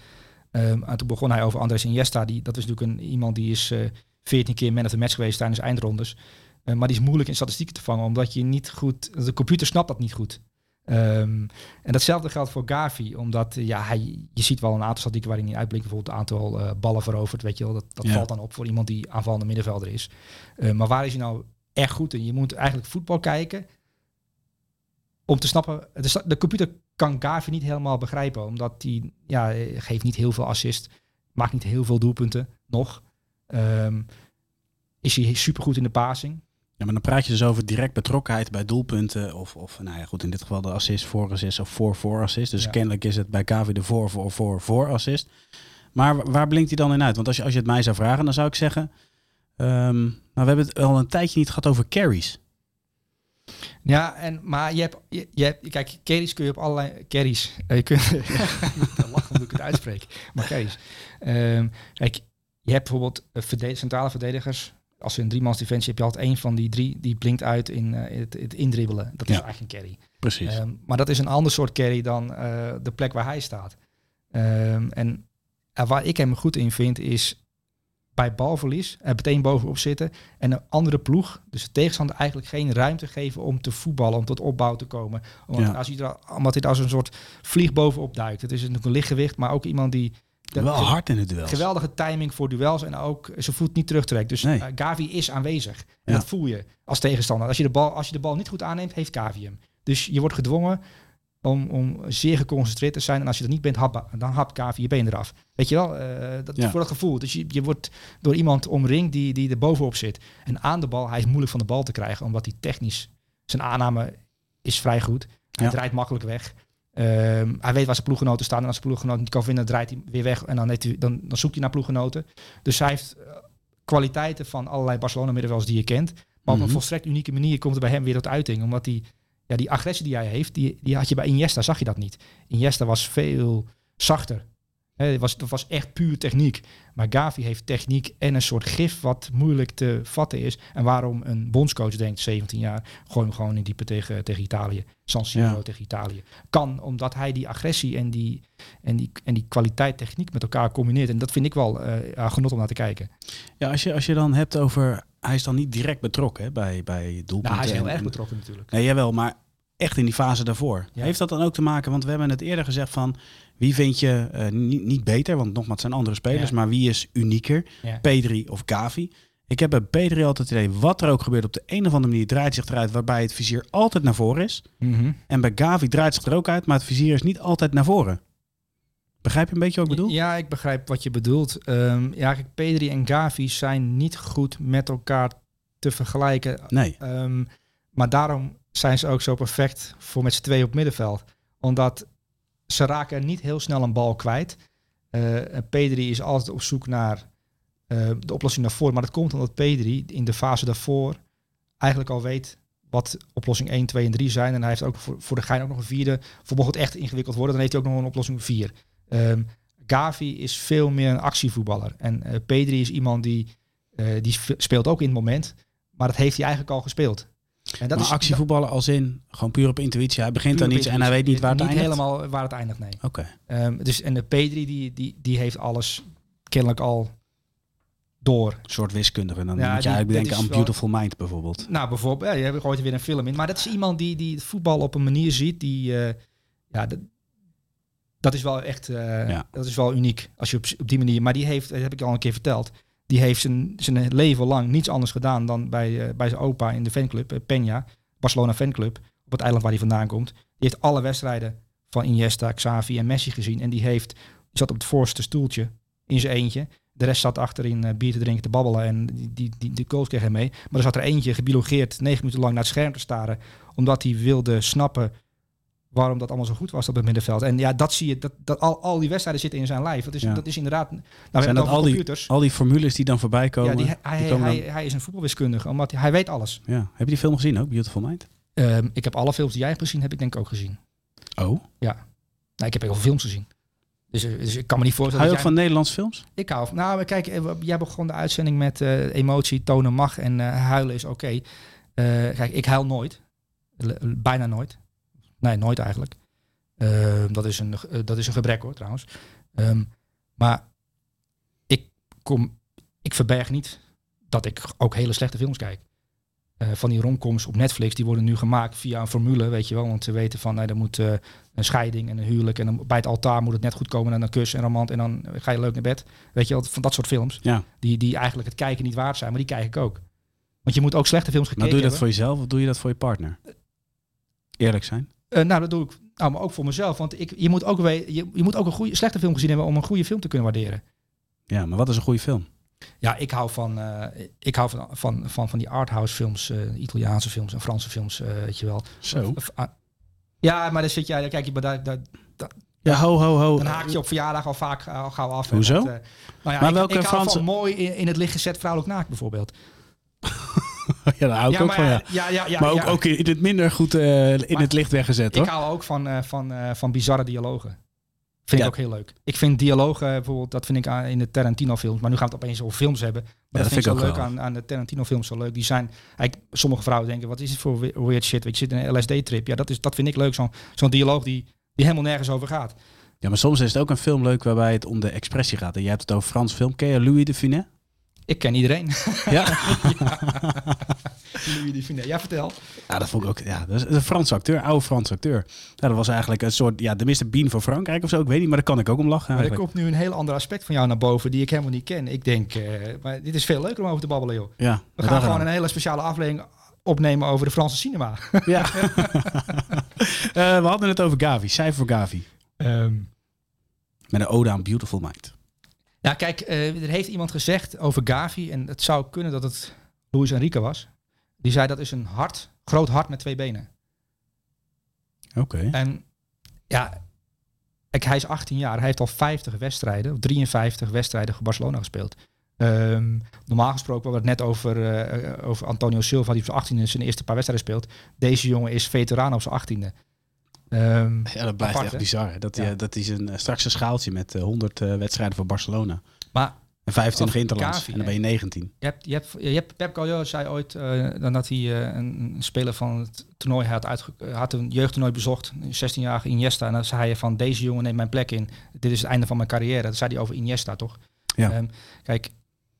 Um, en toen begon hij over Andres Iniesta. Die, dat is natuurlijk een, iemand die is uh, 14 keer man of the match geweest tijdens eindrondes. maar die is moeilijk in statistieken te vangen, omdat je niet goed... De computer snapt dat niet goed. Um, en datzelfde geldt voor Gavi, omdat ja, hij, je ziet wel een aantal statistieken waarin hij uitblinkt. Bijvoorbeeld het aantal uh, ballen veroverd, weet je wel. Dat, dat ja. valt dan op voor iemand die aanvallende middenvelder is. Maar waar is hij nou echt goed in? Je moet eigenlijk voetbal kijken om te snappen. De, de computer kan Gavi niet helemaal begrijpen, omdat hij ja, geeft niet heel veel assist, maakt niet heel veel doelpunten nog. Um, is hij supergoed in de passing. Ja, maar dan praat je dus over direct betrokkenheid bij doelpunten. Of, of nou ja, goed, in dit geval de assist, voor assist of voor voor assist. Dus ja. kennelijk is het bij KV de voor voor voor voor assist. Maar waar blinkt hij dan in uit? Want als je, als je het mij zou vragen, dan zou ik zeggen... Um, nou, we hebben het al een tijdje niet gehad over carries. Ja, en, maar je hebt, je, je hebt, kijk, carries kun je op allerlei, carries, uh, je kunt, lachen omdat ik het uitspreek, maar carries. Um, kijk, je hebt bijvoorbeeld verded centrale verdedigers, als je een driemans defensie heb je altijd één van die drie die blinkt uit in, uh, het, het, indribbelen. Dat is ja. eigenlijk een carry. Precies. Um, maar dat is een ander soort carry dan uh, de plek waar hij staat. Um, en uh, waar ik hem goed in vind is bij balverlies er meteen bovenop zitten en een andere ploeg, dus de tegenstander eigenlijk geen ruimte geven om te voetballen, om tot opbouw te komen. Omdat, ja. als hij er, omdat hij als een soort vlieg bovenop duikt. Het is natuurlijk een lichtgewicht, maar ook iemand die wel hard in het duel. Geweldige timing voor duels en ook zijn voet niet terugtrekt. Dus nee. uh, Gavi is aanwezig. En ja. dat voel je als tegenstander. Als je, de bal, als je de bal niet goed aanneemt, heeft Gavi hem. Dus je wordt gedwongen om, om zeer geconcentreerd te zijn. En als je dat niet bent, hap, dan hapt Gavi je been eraf. Weet je wel? Uh, dat, ja. Voor dat gevoel. Dus je, je wordt door iemand omringd die, die er bovenop zit. En aan de bal, hij is moeilijk van de bal te krijgen. Omdat hij technisch, zijn aanname is vrij goed. Hij ja. draait makkelijk weg. Um, hij weet waar zijn ploeggenoten staan. En als zijn ploeggenoten niet kan vinden, draait hij weer weg. En dan, hij, dan, dan zoekt hij naar ploeggenoten. Dus hij heeft uh, kwaliteiten van allerlei Barcelona-middenvelders die je kent. Maar op een volstrekt unieke manier komt er bij hem weer tot uiting. Omdat die, ja, die agressie die hij heeft, die, die had je bij Iniesta, zag je dat niet. Iniesta was veel zachter. He, het, was, het was echt puur techniek. Maar Gavi heeft techniek en een soort gif wat moeilijk te vatten is. En waarom een bondscoach denkt, 17 jaar, gooi hem gewoon in diepe tegen, tegen Italië. San Siro ja. tegen Italië. Kan, omdat hij die agressie en die, en, die, en die kwaliteit techniek met elkaar combineert. En dat vind ik wel uh, ja, genot om naar te kijken. Ja, als je, als je dan hebt over... Hij is dan niet direct betrokken hè, bij, bij doelpunten. Nou, hij is heel erg betrokken natuurlijk. Nee, jawel, maar echt in die fase daarvoor. Ja. Heeft dat dan ook te maken, want we hebben het eerder gezegd van wie vind je uh, niet, niet beter, want nogmaals het zijn andere spelers, ja. maar wie is unieker, ja. Pedri of Gavi? Ik heb bij Pedri altijd het idee, wat er ook gebeurt op de een of andere manier draait zich eruit waarbij het vizier altijd naar voren is. Mm -hmm. En bij Gavi draait zich er ook uit, maar het vizier is niet altijd naar voren. Begrijp je een beetje wat ik bedoel? Ja, ik begrijp wat je bedoelt. Um, ja, Pedri en Gavi zijn niet goed met elkaar te vergelijken. Nee. Um, maar daarom zijn ze ook zo perfect voor met z'n twee op middenveld. Omdat ze raken niet heel snel een bal kwijt. Uh, Pedri is altijd op zoek naar uh, de oplossing naar voren. Maar dat komt omdat Pedri in de fase daarvoor eigenlijk al weet wat oplossing 1, 2 en 3 zijn. En hij heeft ook voor, de gein ook nog een vierde. Voor mocht het echt ingewikkeld worden, dan heeft hij ook nog een oplossing 4. Um, Gavi is veel meer een actievoetballer. En uh, Pedri is iemand die, die speelt ook in het moment. Maar dat heeft hij eigenlijk al gespeeld. Dat maar is actievoetballen als in gewoon puur op intuïtie. Hij begint aan iets en hij weet niet waar het niet eindigt. helemaal waar het eindigt, nee. Oké. Okay. Um, dus en de Pedri die, die, die heeft alles kennelijk al door. Een soort wiskundige. En dan ja, moet je eigenlijk denken aan Beautiful wel, Mind bijvoorbeeld. Nou, bijvoorbeeld. Ja, je hebt gooit er weer een film in. Maar dat is iemand die, die het voetbal op een manier ziet die... Uh, ja, dat, dat is wel echt... Uh, ja. Dat is wel uniek als je op, op die manier... Maar die heeft, dat heb ik al een keer verteld die heeft zijn, zijn leven lang niets anders gedaan dan bij, uh, bij zijn opa in de fanclub, uh, Peña, Barcelona fanclub, op het eiland waar hij vandaan komt. Die heeft alle wedstrijden van Iniesta, Xavi en Messi gezien. En die heeft, zat op het voorste stoeltje in zijn eentje. De rest zat achterin eh, bier te drinken, te babbelen en die, die, die, die goals kreeg hij mee. Maar er zat er eentje gebiologeerd negen minuten lang naar het scherm te staren. Omdat hij wilde snappen waarom dat allemaal zo goed was op het middenveld. En ja, dat zie je, dat, dat al, al die wedstrijden zitten in zijn lijf. Dat is, Ja. dat is inderdaad... Nou, Zijn dat al die, al die formules die dan voorbij komen? ja, die, die hij, komen hij, dan- hij is een voetbalwiskundige, omdat hij, hij weet alles. ja. Heb je die film gezien ook, Beautiful Mind? Ehm, ik heb alle films die jij hebt gezien, heb ik denk ik ook gezien. Oh. Nou, ik heb heel veel films gezien. Dus, eh, dus ik kan me niet Hou voorstellen je dat ook van Nederlands films? Ik hou van... Nou, kijk, eh, jij begon de uitzending met eh, emotie, tonen mag en huilen is oké. Kijk, ik huil nooit. L- bijna nooit. Nee, nooit eigenlijk. Ehm, dat, is een, eh, dat is een gebrek hoor, trouwens. Ehm, maar ik, kom, ik verberg niet dat ik ook hele slechte films kijk. Eh, van die romcoms op Netflix, die worden nu gemaakt via een formule, weet je wel. Want ze weten van, nee, er moet eh, een scheiding en een huwelijk. En dan bij het altaar moet het net goed komen en een kus en romant. En dan ga je leuk naar bed. Weet je wel, van dat soort films. Ja. Die, die eigenlijk het kijken niet waard zijn, maar die kijk ik ook. Want je moet ook slechte films Maar gekeken doe je dat hebben. voor jezelf of doe je dat voor je partner? Eerlijk zijn. Eh, nou, dat doe ik nou, maar ook voor mezelf. Want ik, je, moet ook we, je, je moet ook een goede, slechte film gezien hebben om een goede film te kunnen waarderen. Ja, maar wat is een goede film? Ja, ik hou van, eh, ik hou van, van, van, van die arthouse films, eh, Italiaanse films en Franse films, eh, weet je wel. Zo. Ah, ja, maar dan zit jij, kijk je, maar daar, daar, Ja, ho, ho, ho. dan haak je op verjaardag al vaak al gauw af. Hoezo? Nou ja, Maar ik, welke ik hou Franse- van mooi in, in het licht gezet vrouwelijk naakt bijvoorbeeld. ja, daar hou ik ja, ook maar, van, ja. ja, ja, ja, maar ook, ook in het minder goed eh, in Maar het licht weggezet, Ik hoor. hou ook van, eh, van, eh, van bizarre dialogen. Vind ik ook heel leuk. Ik vind dialogen, bijvoorbeeld, dat vind ik aan, in de Tarantino-films. Maar nu gaan we het opeens over films hebben. Maar dat dat, vind ik ik zo ook leuk aan, aan de Tarantino-films zo leuk. Die zijn, eigenlijk, sommige vrouwen denken, wat is het voor we- weird shit? Weet je, je zit in een LSD-trip. Ja, dat, is, dat vind ik leuk. Zo'n zo'n dialoog die, die helemaal nergens over gaat. Ja, maar soms is het ook een film leuk waarbij het om de expressie gaat. En jij hebt het over Frans film. Ken je Louis de Funès? Ik ken iedereen. Ja? Louis Funès. Ja, vertel. ja, dat vond ik ook. Ja, dat is een Franse acteur, oude Franse acteur. Ja, dat was eigenlijk een soort, ja, de Mr. Bean van Frankrijk of zo. Ik weet niet, maar daar kan ik ook om lachen Maar er eigenlijk. komt nu een heel ander aspect van jou naar boven die ik helemaal niet ken. Ik denk, eh, maar dit is veel leuker om over te babbelen, joh. Ja, We gaan dan? gewoon een hele speciale aflevering opnemen over de Franse cinema. Ja. Eh, we hadden het over Gavi, cijfer voor Gavi. Ehm, Met een ode aan Beautiful Mind. Ja, kijk, eh, er heeft iemand gezegd over Gavi, en het zou kunnen dat het Luis Enrique was. Die zei dat is een hart, groot hart met twee benen. Oké. En ja, hij is 18 jaar, hij heeft al 50 wedstrijden, of 53 wedstrijden voor Barcelona gespeeld. Ehm, normaal gesproken, we hadden het net over, eh, over Antonio Silva, die op zijn 18e zijn eerste paar wedstrijden speelt. Deze jongen is veteraan op zijn 18e. Ehm, Ja, dat blijft Apart, echt bizar. hè? Dat, Ja. dat hij zijn, eh, straks een schaaltje met eh, 100 eh, wedstrijden voor Barcelona. maar En 25 Of interlands. En dan ben je 19. Je hebt, je hebt, je hebt Pep Guardiola zei ooit eh, dan dat hij eh, een, een speler van het toernooi had, uitge, eh, had een jeugdtoernooi bezocht, een 16-jarige Iniesta. En dan zei hij van deze jongen neemt mijn plek in. Dit is het einde van mijn carrière. Dat zei hij over Iniesta, toch? Ja. Ehm, kijk,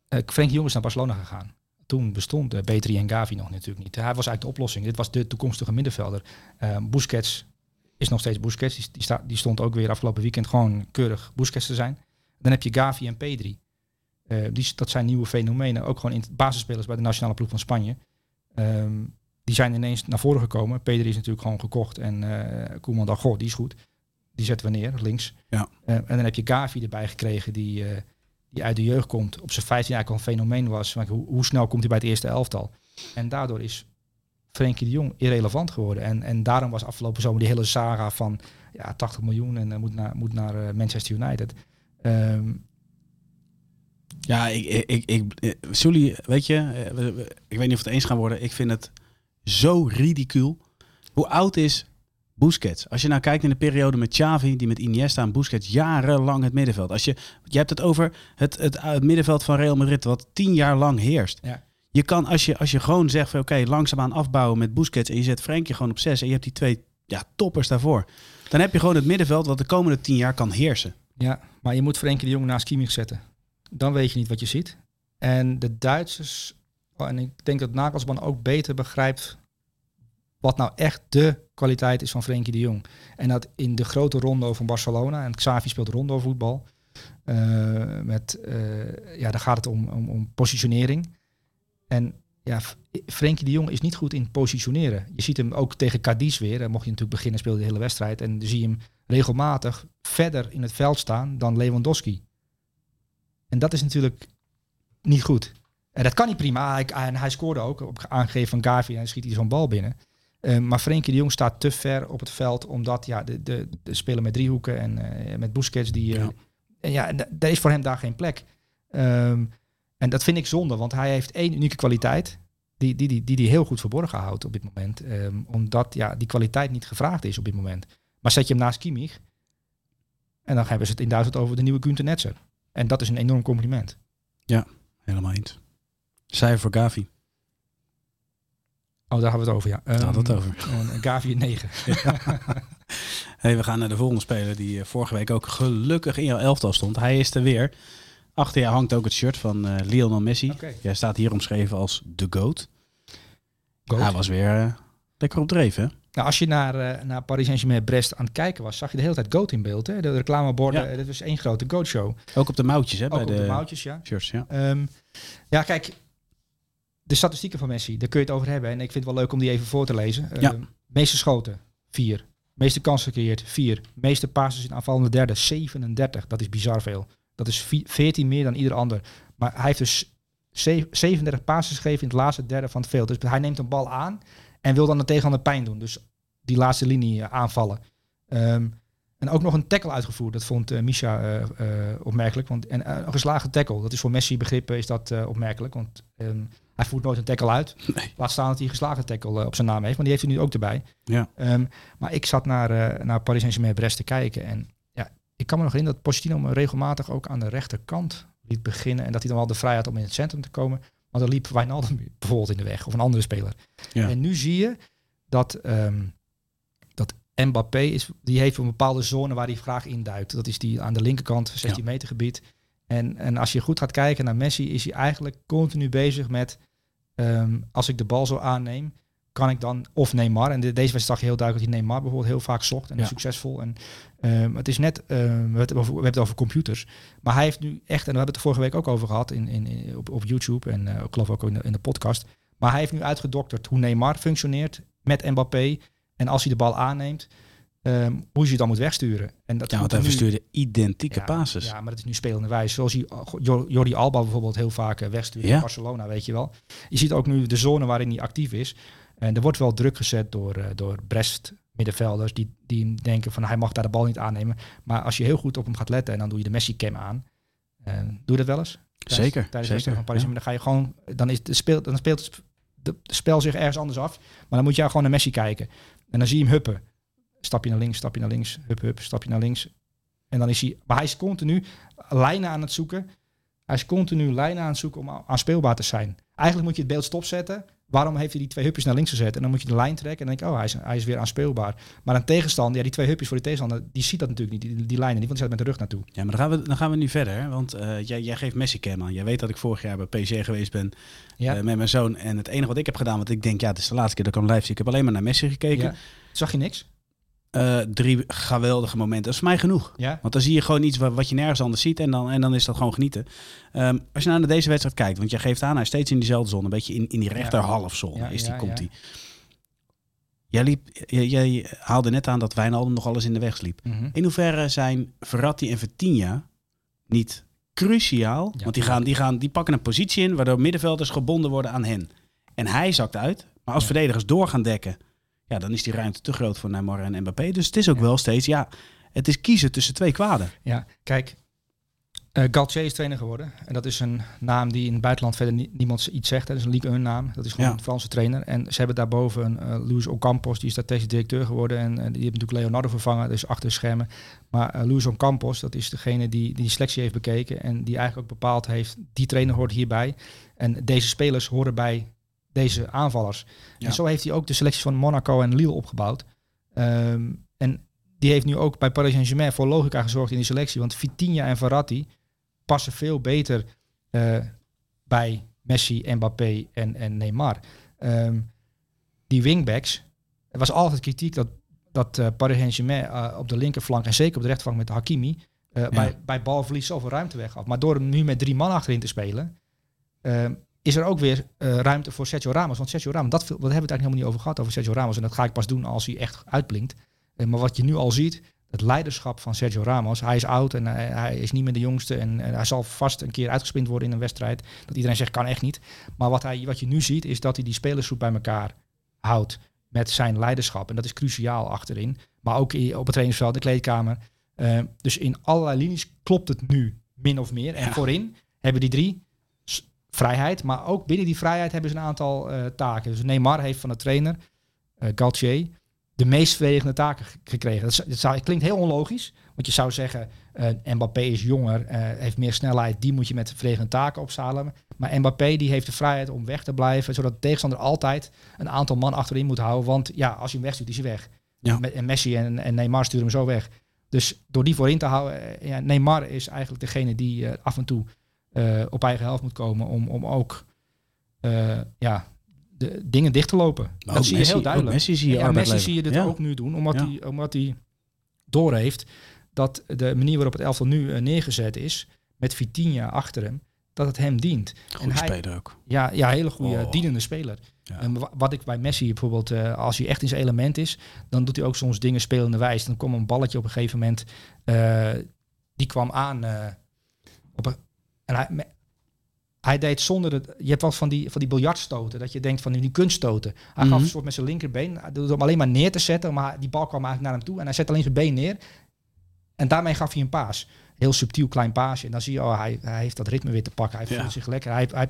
uh, Frenkie Jong is naar Barcelona gegaan. Toen bestond uh, Betri en Gavi nog natuurlijk niet. Hij was eigenlijk de oplossing. Dit was de toekomstige middenvelder. Ehm Busquets is nog steeds Busquets. Die, die, sta, die stond ook weer afgelopen weekend gewoon keurig Busquets te zijn. Dan heb je Gavi en Pedri. Uh, die, dat zijn nieuwe fenomenen. Ook gewoon in basisspelers bij de nationale ploeg van Spanje. Um, die zijn ineens naar voren gekomen. Pedri is natuurlijk gewoon gekocht. En uh, Koeman dacht, goh, die is goed. Die zetten we neer, links. Ja. Uh, en dan heb je Gavi erbij gekregen, die, uh, die uit de jeugd komt. Op zijn 15 jaar al een fenomeen was. Maar hoe, hoe, snel komt hij bij het eerste elftal? En daardoor is Frenkie de Jong irrelevant geworden. En, en daarom was afgelopen zomer die hele saga van ja, 80 miljoen en uh, moet naar, moet naar uh, Manchester United. Um, ja, ik, ik, ik, ik Sully, weet je, ik weet niet of we het eens gaan worden. Ik vind het zo ridicuul. Hoe oud is Busquets? Als je nou kijkt in de periode met Xavi, die met Iniesta en Busquets jarenlang het middenveld. Als je, je hebt het over het, het, het middenveld van Real Madrid, wat tien jaar lang heerst. Ja. Je kan, als je, als je gewoon zegt van oké, okay, langzaamaan afbouwen met Busquets en je zet Frenkie gewoon op zes en je hebt die twee ja, toppers daarvoor. Dan heb je gewoon het middenveld wat de komende tien jaar kan heersen. Ja, maar je moet Frenkie de Jong naast Kimmich zetten. Dan weet je niet wat je ziet. En de Duitsers, en ik denk dat Nagelsman ook beter begrijpt wat nou echt de kwaliteit is van Frenkie de Jong. En dat in de grote rondo van Barcelona, en Xavi speelt rondo voetbal, uh, met, uh, ja, daar gaat het om, om, om positionering. En ja, Frenkie de Jong is niet goed in positioneren. Je ziet hem ook tegen Cadiz weer. Dan mocht je natuurlijk beginnen, speelde de hele wedstrijd. En dan zie je hem regelmatig verder in het veld staan dan Lewandowski. En dat is natuurlijk niet goed. En dat kan niet prima. Hij, en hij scoorde ook op aangegeven van Gavi en schiet hij zo'n bal binnen. Uh, maar Frenkie de Jong staat te ver op het veld, omdat ja, de, de, de spelen met driehoeken en uh, met Busquets, die, uh, ja, en ja er is voor hem daar geen plek. Um, en dat vind ik zonde, want hij heeft één unieke kwaliteit die die, die, die, die heel goed verborgen houdt op dit moment. Um, omdat ja, die kwaliteit niet gevraagd is op dit moment. Maar zet je hem naast Kimmich en dan hebben ze het in Duitsland over de nieuwe Günther Netzer. En dat is een enorm compliment. Ja, helemaal eens. Cijfer voor Gavi. Oh, daar hebben we het over, ja. Daar hadden we het over. Um, Gavi een 9. hey, we gaan naar de volgende speler die uh, vorige week ook gelukkig in jouw elftal stond. Hij is er weer. Achter je hangt ook het shirt van uh, Lionel Messi. Okay. Jij staat hier omschreven als de GOAT. Goat. Hij was weer uh, lekker op dreef, hè? Nou, als je naar, uh, naar Paris Saint-Germain Brest aan het kijken was, zag je de hele tijd Goat in beeld. Hè? De reclameborden, ja. dit was één grote Goat show. Ook op de mouwtjes, hè? Ook bij op de, de mouwtjes, ja. Shirts, ja. Um, ja, kijk, de statistieken van Messi, daar kun je het over hebben. En ik vind het wel leuk om die even voor te lezen. Ja. Um, meeste schoten, 4. Meeste kansen gecreëerd, 4. Meeste passes in aanvallende derde, 37. Dat is bizar veel. Dat is 14 meer dan ieder ander. Maar hij heeft dus 37 passes gegeven in het laatste derde van het veld. Dus hij neemt een bal aan en wil dan de tegenstander pijn doen. Dus die laatste linie uh, aanvallen. Um, en ook nog een tackle uitgevoerd. Dat vond uh, Misha uh, uh, opmerkelijk. Want, en een geslagen tackle. Dat is voor Messi begrippen is dat opmerkelijk. Want um, hij voert nooit een tackle uit. Nee. Laat staan dat hij een geslagen tackle op zijn naam heeft. Maar die heeft hij nu ook erbij. Ja. Um, maar ik zat naar, naar Paris Saint-Germain Brest te kijken. En ik kan me nog herinneren dat Pochettino me regelmatig ook aan de rechterkant liet beginnen. En dat hij dan wel de vrijheid om in het centrum te komen. Maar dan liep Wijnaldum bijvoorbeeld in de weg. Of een andere speler. Ja. En nu zie je dat... Um, dat Mbappé is, die heeft een bepaalde zone waar hij graag induikt. Dat is die aan de linkerkant, 16 ja. meter gebied. En, en als je goed gaat kijken naar Messi, is hij eigenlijk continu bezig met... Um, als ik de bal zo aanneem, kan ik dan... Of Neymar. En de, deze wedstrijd zag je heel duidelijk dat hij Neymar bijvoorbeeld heel vaak zocht. En Ja. succesvol. En um, het is net... Um, we, hebben het over, we hebben het over computers. Maar hij heeft nu echt... En we hebben het er vorige week ook over gehad in, in, in, op, op YouTube. En uh, ik geloof ook in de, in de podcast. Maar hij heeft nu uitgedokterd hoe Neymar functioneert met Mbappé. En als hij de bal aanneemt, um, hoe je het dan moet wegsturen. En dat Ja, want hij nu- verstuurde identieke ja, passes. Ja, maar dat is nu spelende wijze. Zoals hij, Jor- Jordi Alba bijvoorbeeld heel vaak eh, wegstuurt Ja. in Barcelona, weet je wel. Je ziet ook nu de zone waarin hij actief is. En er wordt wel druk gezet door, eh, door Brest middenvelders die, die denken van hij mag daar de bal niet aannemen. Maar als je heel goed op hem gaat letten en dan doe je de Messi-cam aan. eh, doe je dat wel eens? Tijdens- Zeker, Tijdens de zeker, van Paris ja. Dan ga je gewoon, dan, is de speel, dan speelt het, de, de spel zich ergens anders af. Maar dan moet je gewoon naar Messi kijken. En dan zie je hem huppen. Stapje naar links, stapje naar links, hup, hup, stapje naar links. En dan is hij, maar hij is continu lijnen aan het zoeken. Hij is continu lijnen aan het zoeken om aanspeelbaar te zijn. Eigenlijk moet je het beeld stopzetten. Waarom heeft hij die twee hupjes naar links gezet? En dan moet je de lijn trekken en dan denk je, oh, hij is, hij is weer aanspeelbaar. Maar een tegenstander, ja, die twee hupjes voor die tegenstander, die ziet dat natuurlijk niet, die, die lijnen niet, want die staat met de rug naartoe. Ja, maar dan gaan we, dan gaan we nu verder. Want eh, jij, jij geeft Messi aan. Jij weet dat ik vorig jaar bij PSG geweest ben Ja. eh, met mijn zoon. En het enige wat ik heb gedaan, want ik denk, ja, het is de laatste keer dat ik hem live zie. Ik heb alleen maar naar Messi gekeken. Ja. Zag je niks? Eh, drie geweldige momenten. Dat is voor mij genoeg. Ja. Want dan zie je gewoon iets wat, wat je nergens anders ziet en dan, en dan is dat gewoon genieten. Ehm, als je nou naar deze wedstrijd kijkt, want jij geeft aan, hij is steeds in diezelfde zone, een beetje in, in die rechterhalfzone Ja, is die, ja, komt ja. die. Jij, liep, jij, jij haalde net aan dat Wijnaldum nog alles in de weg liep. Mhm. In hoeverre zijn Verratti en Vertinha niet cruciaal? Want die, gaan, die, gaan, die pakken een positie in waardoor middenvelders gebonden worden aan hen. En hij zakt uit. Maar als verdedigers door gaan dekken, ja, dan is die ruimte te groot voor Neymar en Mbappé. Dus het is ook Ja. wel steeds, ja, het is kiezen tussen twee kwaden. Ja, kijk. eh Galtier is trainer geworden. En dat is een naam die in het buitenland verder nie- niemand iets zegt. hè. Dat is een Ligue 1 naam. Dat is gewoon Ja. een Franse trainer. En ze hebben daarboven een eh Luis Ocampos, die is strategisch directeur geworden. En, eh, die heeft natuurlijk Leonardo vervangen, dus achter de schermen. Maar eh Luis Ocampos, dat is degene die die selectie heeft bekeken. En die eigenlijk ook bepaald heeft, die trainer hoort hierbij. En deze spelers horen bij deze aanvallers. Ja. En zo heeft hij ook de selecties van Monaco en Lille opgebouwd. Ehm, en die heeft nu ook bij Paris Saint-Germain voor logica gezorgd in die selectie. Want Vitinha en Verratti passen veel beter eh, bij Messi, Mbappé en, en Neymar. Ehm, die wingbacks, er was altijd kritiek dat, dat eh, Paris Saint-Germain eh, op de linkerflank en zeker op de rechterflank met Hakimi bij, bij balverlies zoveel ruimte weggaf. Maar door hem nu met drie man achterin te spelen, ehm, is er ook weer eh, ruimte voor Sergio Ramos. Want Sergio Ramos, dat, hebben we het eigenlijk helemaal niet over gehad, over Sergio Ramos. En dat ga ik pas doen als hij echt uitblinkt. Eh, maar wat je nu al ziet, het leiderschap van Sergio Ramos. Hij is oud en hij, hij is niet meer de jongste. En, en hij zal vast een keer uitgespind worden in een wedstrijd. Dat iedereen zegt, kan echt niet. Maar wat, hij, wat je nu ziet, is dat hij die spelersgroep bij elkaar houdt met zijn leiderschap. En dat is cruciaal achterin. Maar ook op het trainingsveld, de kleedkamer. Eh, dus in allerlei linies klopt het nu min of meer. En Ja. voorin hebben die drie vrijheid. Maar ook binnen die vrijheid hebben ze een aantal eh, taken. Dus Neymar heeft van de trainer, eh Galtier, de meest verdedigende taken gekregen. Dat, dat zou- klinkt heel onlogisch. Want je zou zeggen, eh, Mbappé is jonger, heeft meer snelheid. Die moet je met verdedigende taken opzalen. Maar Mbappé die heeft de vrijheid om weg te blijven. Zodat de tegenstander altijd een aantal man achterin moet houden. Want ja, als je hem wegstuurt, is hij weg. Ja. Met- En Messi en, en Neymar sturen hem zo weg. Dus door die voorin te houden, ja, Neymar is eigenlijk degene die af en toe eh, op eigen helft moet komen om, om ook eh, ja, de dingen dicht te lopen. Maar dat zie je Messi- heel ook duidelijk. Messi zie je ja, Messi zie je dit Ja. ook nu doen, omdat Ja. hij omdat hij doorheeft dat de manier waarop het elftal nu eh, neergezet is, met Vitinha achter hem, dat het hem dient. Goede hij- speler ook. Ja, ja hele goede Oh. dienende speler. En wat ik bij Messi bijvoorbeeld, als hij echt in zijn element is, dan doet hij ook soms dingen spelende wijs. Dan komt een balletje op een gegeven moment, die kwam aan op een, en hij, hij deed zonder het. Je hebt wat van die, van die biljartstoten, dat je denkt van die kunststoten. Hij Mhm. gaf een soort met zijn linkerbeen, hij doet hem alleen maar neer te zetten, maar die bal kwam eigenlijk naar hem toe en hij zet alleen zijn been neer. En daarmee gaf hij een paas. Heel subtiel klein paasje. En dan zie je, oh, hij, hij heeft dat ritme weer te pakken. Hij Ja. voelt zich lekker. Hij, hij,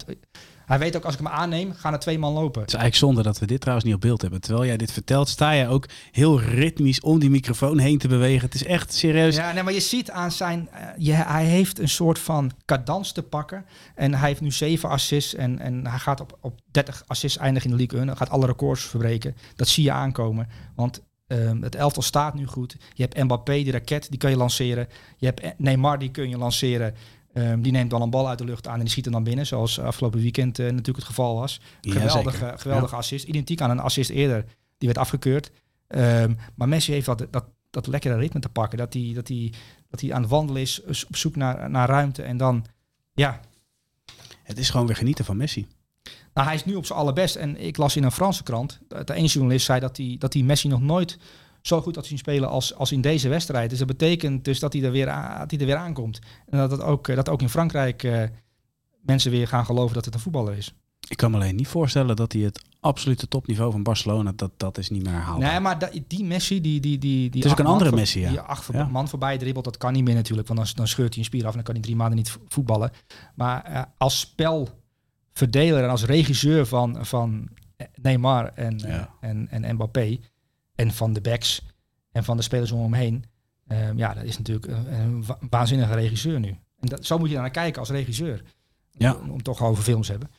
hij weet ook, als ik hem aanneem, gaan er twee man lopen. Het is eigenlijk zonde dat we dit trouwens niet op beeld hebben. Terwijl jij dit vertelt, sta je ook heel ritmisch om die microfoon heen te bewegen. Het is echt serieus. Ja, nee, maar je ziet aan zijn... eh, je, hij heeft een soort van cadans te pakken. En hij heeft nu zeven assists. En, en hij gaat op, op 30 assists eindigen in de League 1. Hij gaat alle records verbreken. Dat zie je aankomen. Want ehm, het elftal staat nu goed. Je hebt Mbappé, die raket, die kan je lanceren. Je hebt Neymar, die kun je lanceren. Ehm, die neemt dan een bal uit de lucht aan en die schiet hem dan binnen. Zoals afgelopen weekend eh, natuurlijk het geval was. Ja, Geweldige, geweldige assist. Identiek aan een assist eerder. Die werd afgekeurd. Ehm, maar Messi heeft dat, dat, dat lekkere ritme te pakken. Dat hij, dat hij, dat hij aan het wandelen is, is op zoek naar, naar ruimte. En dan, ja, Het is gewoon weer genieten van Messi. Nou, hij is nu op zijn allerbest. En ik las in een Franse krant, dat de een journalist zei dat hij, dat hij Messi nog nooit zo goed had zien spelen als, als in deze wedstrijd. Dus dat betekent dus dat hij er weer, dat hij er weer aankomt. En dat, het ook, eh, dat ook in Frankrijk eh, mensen weer gaan geloven dat het een voetballer is. Ik kan me alleen niet voorstellen dat hij het absolute topniveau van Barcelona, dat, dat is niet meer haalbaar. Nee, maar die Messi, die, die, die, die Het is ook een andere voor- Messi, ja. Die acht Ja. man voorbij dribbelt, dat kan niet meer natuurlijk. Want dan, dan scheurt hij een spier af en dan kan hij drie maanden niet vo- voetballen. Maar eh, als spelverdeler en als regisseur van, van Neymar en, Ja. eh, en, en Mbappé en van de backs en van de spelers om hem heen. eh, ja, dat is natuurlijk een, een wa- waanzinnige regisseur nu. En dat, zo moet je naar kijken als regisseur. Ja. Om, om toch over films te hebben.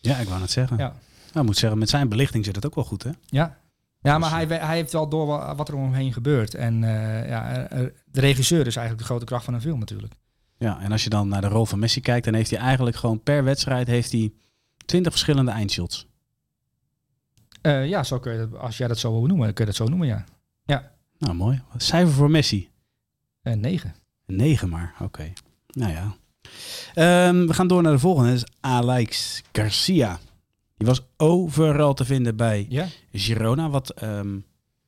Ja, ik wou het zeggen. Ja. Nou, ik moet zeggen, met zijn belichting zit het ook wel goed, hè? Ja, ja Dus, maar hij, we- hij heeft wel door wa- wat er om hem heen gebeurt. En eh, ja, de regisseur is eigenlijk de grote kracht van een film natuurlijk. Ja, en als je dan naar de rol van Messi kijkt, dan heeft hij eigenlijk gewoon per wedstrijd heeft hij 20 verschillende eindshots. Eh, ja, zo kun je dat, als jij dat zo wil noemen, kun je dat zo noemen, ja. Nou, mooi. Wat Cijfer voor Messi? Negen. Een 9 maar, oké. Nou ja. Ehm, we gaan door naar de volgende. Dat is Alex Garcia. Die was overal te vinden bij Ja? Girona. Wat ehm,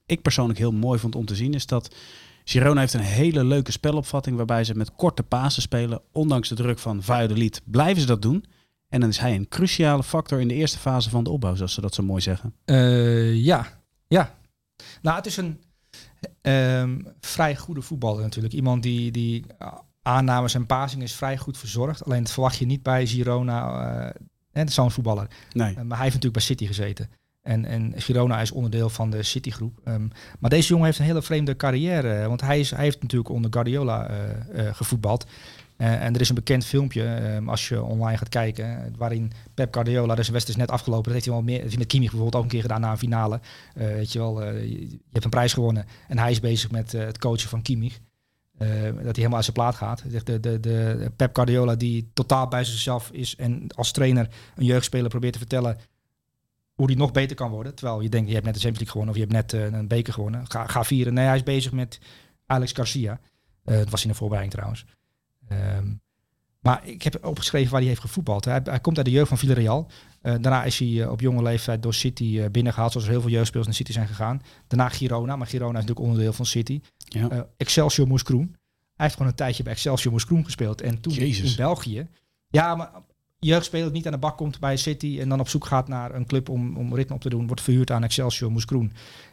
ik persoonlijk heel mooi vond om te zien is dat Girona heeft een hele leuke spelopvatting waarbij ze met korte pasen spelen. Ondanks de druk van Valladolid blijven ze dat doen. En dan is hij een cruciale factor in de eerste fase van de opbouw, zoals ze dat zo mooi zeggen. Eh, ja, ja. Nou, het is een ehm, vrij goede voetballer natuurlijk. Iemand die, die ah, aannames en passing is vrij goed verzorgd. Alleen dat verwacht je niet bij Girona. eh en zo'n voetballer. Nee. Eh, maar hij heeft natuurlijk bij City gezeten. En, en Girona is onderdeel van de City-groep. Ehm, maar deze jongen heeft een hele vreemde carrière. eh, Want hij, is, hij heeft natuurlijk onder Guardiola eh, eh, gevoetbald. En er is een bekend filmpje, ehm, als je online gaat kijken, waarin Pep Guardiola, dus de is net afgelopen, dat heeft hij wel meer, met Kimmich bijvoorbeeld ook een keer gedaan na een finale. Weet je wel, je, je hebt een prijs gewonnen en hij is bezig met het coachen van Kimmich. Dat hij helemaal uit zijn plaat gaat. De, de, de Pep Guardiola die totaal bij zichzelf is en als trainer een jeugdspeler probeert te vertellen hoe die nog beter kan worden. Terwijl je denkt, je hebt net de Champions League gewonnen of je hebt net eh, een beker gewonnen. Ga, ga vieren. Nee, hij is bezig met Alex Garcia. Eh, dat was in de voorbereiding trouwens. Ehm, Maar ik heb opgeschreven waar hij heeft gevoetbald. Hij, hij komt uit de jeugd van Villarreal. Uh, daarna is hij op jonge leeftijd door City binnengehaald, zoals er heel veel jeugdspelers naar City zijn gegaan. Daarna Girona, maar Girona is natuurlijk onderdeel van City. Ja. Excelsior Moeskroen. Hij heeft gewoon een tijdje bij Excelsior Moeskroen gespeeld. En toen in België. Ja, maar jeugdspeler niet aan de bak komt bij City en dan op zoek gaat naar een club om, om ritme op te doen, wordt verhuurd aan Excelsior Moeskroen.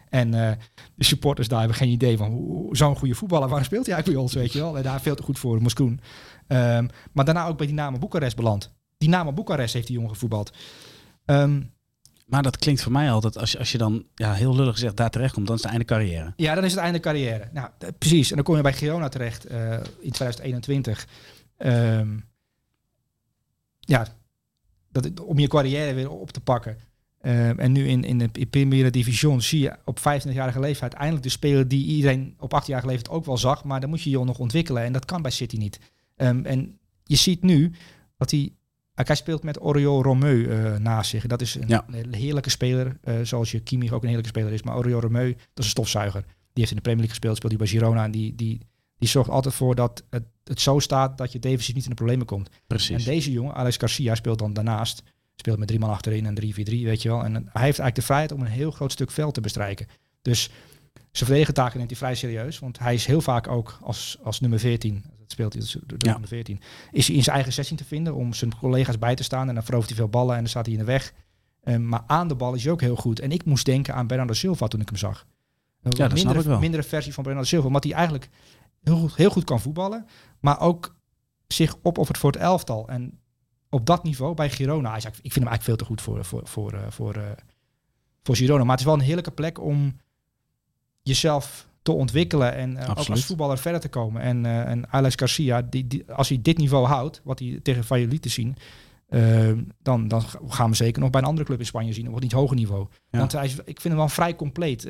En uh, de supporters daar hebben geen idee van zo'n goede voetballer, waar speelt hij eigenlijk bij ons, weet je wel. En daar veel te goed voor, Moeskroen. Um, maar daarna ook bij Dynamo Boekarest beland. Dynamo Boekarest heeft die jongen gevoetbald. Um, maar dat klinkt voor mij altijd, als je, als je dan ja, heel lullig gezegd daar terecht komt, dan is het einde carrière. Ja, dan is het einde carrière. Nou, precies. En dan kom je bij Girona terecht uh, in 2021. Um, ja, dat, om je carrière weer op te pakken. Uh, en nu in, in de Primera Division zie je op 25-jarige leeftijd eindelijk de speler die iedereen op 18-jarige leeftijd ook wel zag. Maar dan moet je je nog ontwikkelen en dat kan bij City niet. Um, en je ziet nu dat hij hij speelt met Oriol Romeu uh, naast zich. Dat is een, ja. heerlijke speler, uh, zoals je Kimi ook een heerlijke speler is. Maar Oriol Romeu, dat is een stofzuiger. Die heeft in de Premier League gespeeld, speelt hij bij Girona. En die, die, die zorgt altijd voor dat het, het zo staat dat je defensief niet in de problemen komt. Precies. En deze jongen, Alex Garcia, speelt dan daarnaast. Speelt met drie man achterin en 3-4-3, weet je wel. En hij heeft eigenlijk de vrijheid om een heel groot stuk veld te bestrijken. Dus zijn verdedigtaken neemt hij vrij serieus. Want hij is heel vaak ook als, als nummer 14, dat speelt hij, dus de nummer 14, is hij in zijn eigen sessie te vinden om zijn collega's bij te staan. En dan verovert hij veel ballen en dan staat hij in de weg. Um, maar aan de bal is hij ook heel goed. En ik moest denken aan Bernardo Silva toen ik hem zag. Een ja, mindere, mindere versie van Bernardo Silva. Omdat hij eigenlijk heel goed, heel goed kan voetballen. Maar ook zich opoffert voor het elftal. En op dat niveau bij Girona. Hij ik vind hem eigenlijk veel te goed voor, voor, voor, voor, voor, uh, voor Girona. Maar het is wel een heerlijke plek om jezelf te ontwikkelen en uh, ook als voetballer verder te komen. En, en Alex Garcia, die, die, als hij dit niveau houdt, wat hij tegen Valladolid te zien, dan, dan gaan we zeker nog bij een andere club in Spanje zien, op een niet hoger niveau. Want hij is, ik vind hem wel vrij compleet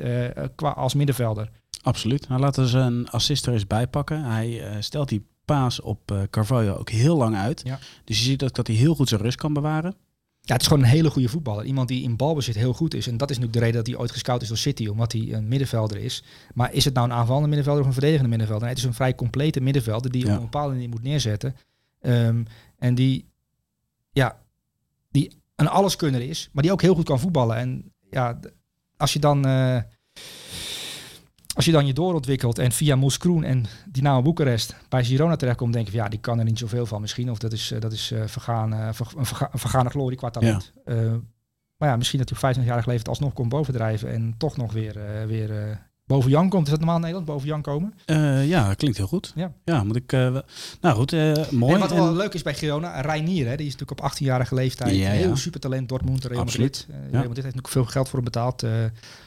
qua als middenvelder. Absoluut. Nou, laten we zijn assist er eens bijpakken. Hij stelt die paas op Carvalho ook heel lang uit. Ja. Dus je ziet ook dat hij heel goed zijn rust kan bewaren. Ja, het is gewoon een hele goede voetballer. Iemand die in balbezit heel goed is. En dat is natuurlijk de reden dat hij ooit gescout is door City, omdat hij een middenvelder is. Maar is het nou een aanvallende middenvelder of een verdedigende middenvelder? Nee, het is een vrij complete middenvelder die je op een bepaalde manier moet neerzetten. Um, en die, ja, die een alleskunner is, maar die ook heel goed kan voetballen. En ja, als je dan... Uh, als je dan je doorontwikkelt en via Moeskroen en Dynamo Boekarest bij Girona terechtkomt, denk je van ja, die kan er niet zoveel van misschien. Of dat is, uh, dat is uh, vergaan, ver, een vergane glorie qua talent. Ja. maar ja, misschien dat hij op 25 jaar alsnog kon bovendrijven en toch nog weer, weer boven Jan komt. Is dat normaal in Nederland, boven Jan komen? Uh, ja, klinkt heel goed. Ja, ja moet ik... Uh, nou goed, uh, mooi. En wat wel leuk is bij Girona, Reinier, hè, die is natuurlijk op 18-jarige leeftijd. Ja, heel super talent, Dortmund, Real Madrid. Real Madrid heeft natuurlijk veel geld voor hem betaald.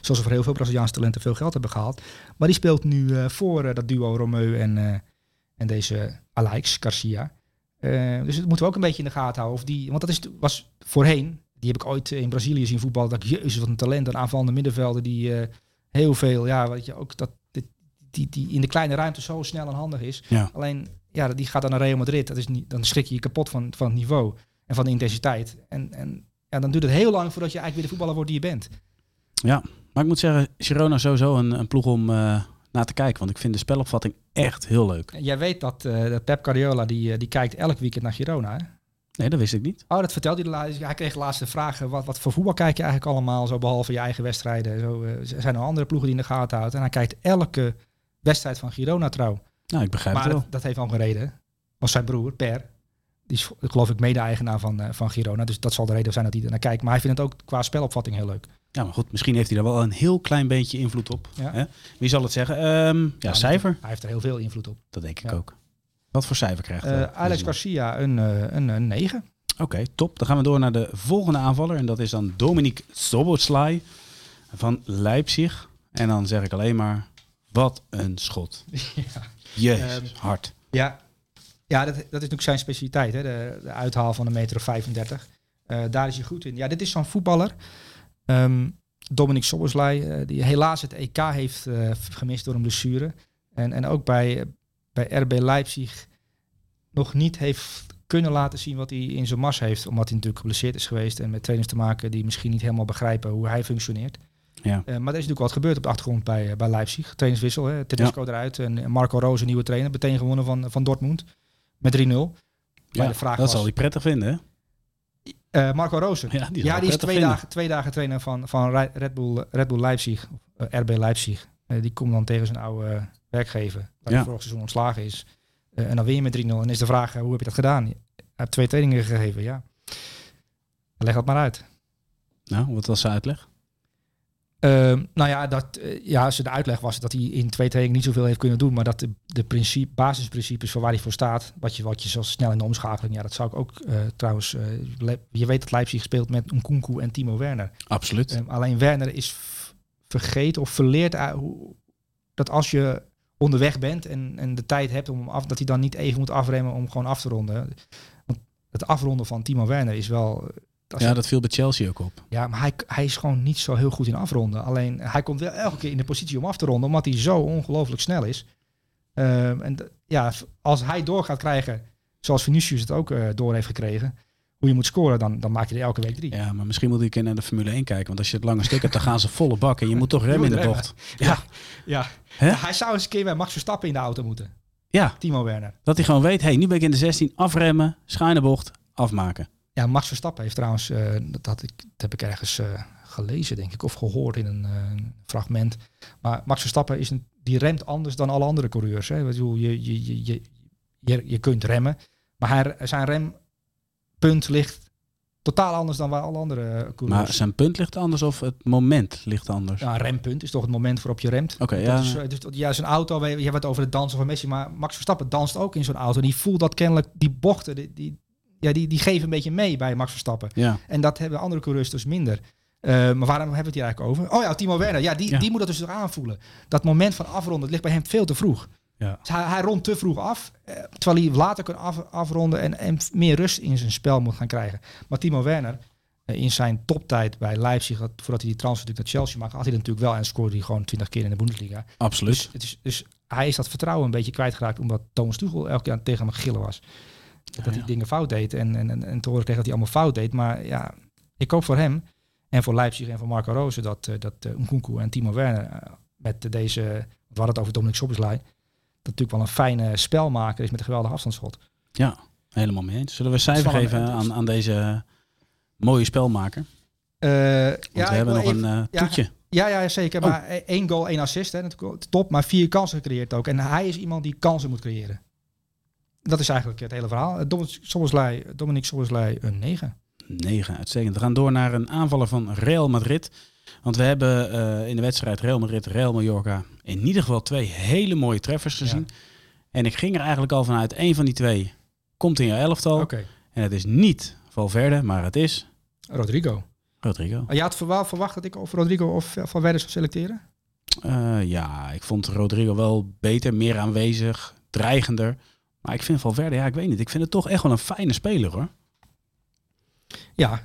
zoals ze voor heel veel Braziliaanse talenten veel geld hebben gehaald. Maar die speelt nu voor dat duo Romeu en, en deze Alex Garcia. dus dat moeten we ook een beetje in de gaten houden. Of die, want dat is, was voorheen, die heb ik ooit in Brazilië zien voetballen. Dat ik, jezus, wat een talent, een aanvallende middenvelder die heel veel, ja, weet je, ook dat die, die in de kleine ruimte zo snel en handig is. Ja. Alleen, ja, die gaat dan naar Real Madrid. Dat is niet, dan schrik je je kapot van, van het niveau en van de intensiteit. En, en ja, dan duurt het heel lang voordat je eigenlijk weer de voetballer wordt die je bent. Ja, maar ik moet zeggen, Girona sowieso een, een ploeg om uh, naar te kijken. Want ik vind de spelopvatting echt heel leuk. Jij weet dat, uh, dat Pep Guardiola, die, uh, die kijkt elk weekend naar Girona, hè? Nee, dat wist ik niet. Oh, dat vertelde hij. laatst. Hij kreeg de laatste vragen. Wat, wat voor voetbal kijk je eigenlijk allemaal? Zo behalve je eigen wedstrijden. Zo, uh, zijn er andere ploegen die in de gaten houden. En hij kijkt elke wedstrijd van Girona trouw. Nou, ik begrijp maar het wel. Dat, dat heeft al een reden. Was zijn broer, Per. Die is geloof ik mede-eigenaar van, uh, van Girona. Dus dat zal de reden zijn dat hij er naar kijkt. Maar hij vindt het ook qua spelopvatting heel leuk. Ja, maar goed, misschien heeft hij daar wel een heel klein beetje invloed op. Ja. Hè? Wie zal het zeggen? Um, ja, ja, cijfer. Hij heeft er heel veel invloed op. Dat denk ik ook. Wat voor cijfer krijgt uh, Alex Garcia een, een, een 9. Oké, top. Dan gaan we door naar de volgende aanvaller. En dat is dan Dominique Soboslai van Leipzig. En dan zeg ik alleen maar, wat een schot. Ja. Jezus, um, hard. Ja, ja dat, dat is natuurlijk zijn specialiteit. Hè? De, de uithaal van een meter of 35. Uh, daar is hij goed in. Ja, dit is zo'n voetballer. Um, Dominic Soboslai, uh, die helaas het EK heeft uh, gemist door een blessure. En, en ook bij, bij RB Leipzig nog niet heeft kunnen laten zien wat hij in zijn mars heeft. Omdat hij natuurlijk geblesseerd is geweest en met trainers te maken die misschien niet helemaal begrijpen hoe hij functioneert. Ja. Uh, maar er is natuurlijk wat gebeurd op de achtergrond bij, uh, bij Leipzig. Trainerswissel, hè. Tedesco ja. eruit en Marco Roos, een nieuwe trainer. Meteen gewonnen van, van Dortmund met 3-0. Maar Ja, de vraag dat was, zal hij prettig vinden, hè? eh, Marco Roosen. Ja, die, Ja, zal die is twee vinden. dagen, twee dagen trainer van, van Red, Bull, Red Bull Leipzig, of, eh, RB Leipzig. Eh, die komt dan tegen zijn oude eh, werkgever, waar Ja. vorig seizoen ontslagen is. Eh, en dan win je met 3-0. En is de vraag, eh, hoe heb je dat gedaan? Heeft twee trainingen gegeven, ja. Leg dat maar uit. Nou, wat was zijn uitleg? Ehm, nou ja, dat, eh, ja, ze de uitleg was dat hij in twee trainingen niet zoveel heeft kunnen doen, maar dat de, de principe, basisprincipes voor waar hij voor staat, wat je, wat je zo snel in de omschakeling, ja, dat zou ik ook trouwens, Le- je weet dat Leipzig speelt met Nkunku en Timo Werner. Absoluut. Ehm, alleen Werner is vergeten of verleerd dat als je onderweg bent en, en de tijd hebt om hem af, dat hij dan niet even moet afremmen om gewoon af te ronden. Want het afronden van Timo Werner is wel. als ja, je- dat viel bij Chelsea ook op. ja, maar hij, hij is gewoon niet zo heel goed in afronden. Alleen hij komt wel elke keer in de positie om af te ronden, omdat hij zo ongelooflijk snel is. Ehm, en ja, als hij door gaat krijgen, zoals Vinicius het ook eh, door heeft gekregen, hoe je moet scoren, dan, dan maak je er elke week drie. Ja, maar misschien moet ik een keer naar de Formule 1 kijken. Want als je het lange stuk hebt, dan gaan ze volle bak. En je moet toch remmen in de bocht. Ja, ja. Hij zou eens een keer bij Max Verstappen in de auto moeten. Ja, Timo Werner. dat hij gewoon weet, hey, nu ben ik in de 16, afremmen, schuine bocht, afmaken. Ja, Max Verstappen heeft trouwens, eh, dat, had ik, dat heb ik ergens eh, gelezen, denk ik, of gehoord in een eh, fragment. Maar Max Verstappen is een, die remt anders dan alle andere coureurs. Hè. Je, je, je, je, je, kunt remmen, maar hij, zijn rempunt ligt totaal anders dan bij alle andere eh, Maar coureurs. zijn punt ligt anders of het moment ligt anders? ja, een rempunt is toch het moment waarop je remt. Oké, ja. is, eh, dus, ja, zijn auto, je hebt het over het dansen van Messi, maar Max Verstappen danst ook in zo'n auto. En die voelt dat kennelijk, die bochten, die, die, ja, die, die geven een beetje mee bij Max Verstappen. Ja, En dat hebben andere coureurs dus minder. Eh, maar waarom hebben we het hier eigenlijk over? Oh ja, Timo Werner. Ja, die, Ja. die moet dat dus aanvoelen. Dat moment van afronden, ligt bij hem veel te vroeg. Ja. Dus hij, hij rondt te vroeg af, eh, terwijl hij later kan af, afronden en, en meer rust in zijn spel moet gaan krijgen. Maar Timo Werner, eh, in zijn toptijd bij Leipzig, had- voordat hij die transfer natuurlijk naar Chelsea maakte, had hij natuurlijk wel en scoorde hij gewoon 20 keer in de Bundesliga. absoluut. Dus, het is, dus hij is dat vertrouwen een beetje kwijtgeraakt omdat Thomas Tuchel elke keer tegen hem gillen was. Dat Ja, hij dingen fout deed en, en, en, en te horen kreeg dat hij allemaal fout deed. Maar ja, ik hoop voor hem en voor Leipzig en voor Marco Rose dat, eh, dat uh, Nkunku en Timo Werner met deze, we hadden het over Dominic Szoboszlai, dat natuurlijk wel een fijne spelmaker is met een geweldig afstandsschot. Ja, helemaal mee eens. Zullen we een cijfer geven aan, aan deze mooie spelmaker? Want ja, we hebben nog een eh, toetje. Ja, ja, zeker. Oh. Maar eh, één goal, één assist, hè, natuurlijk top. Maar vier kansen gecreëerd ook. En hij is iemand die kansen moet creëren. Dat is eigenlijk het hele verhaal. Eh, Dominic Szoboszlai een 9. 9, uitstekend. We gaan door naar een aanvaller van Real Madrid. Want we hebben in de wedstrijd Real Madrid, Real Mallorca in ieder geval twee hele mooie treffers gezien. En ik ging er eigenlijk al vanuit, één van die twee komt in jouw elftal. En het is niet Valverde, maar het is Rodrigo. Rodrigo. Je had wel verwacht dat ik of Rodrigo of eh, Van Werder zou selecteren? Eh, ja, ik vond Rodrigo wel beter, meer aanwezig, dreigender. Maar ik vind Valverde, ja, ik weet niet. Ik vind het toch echt wel een fijne speler hoor. Ja.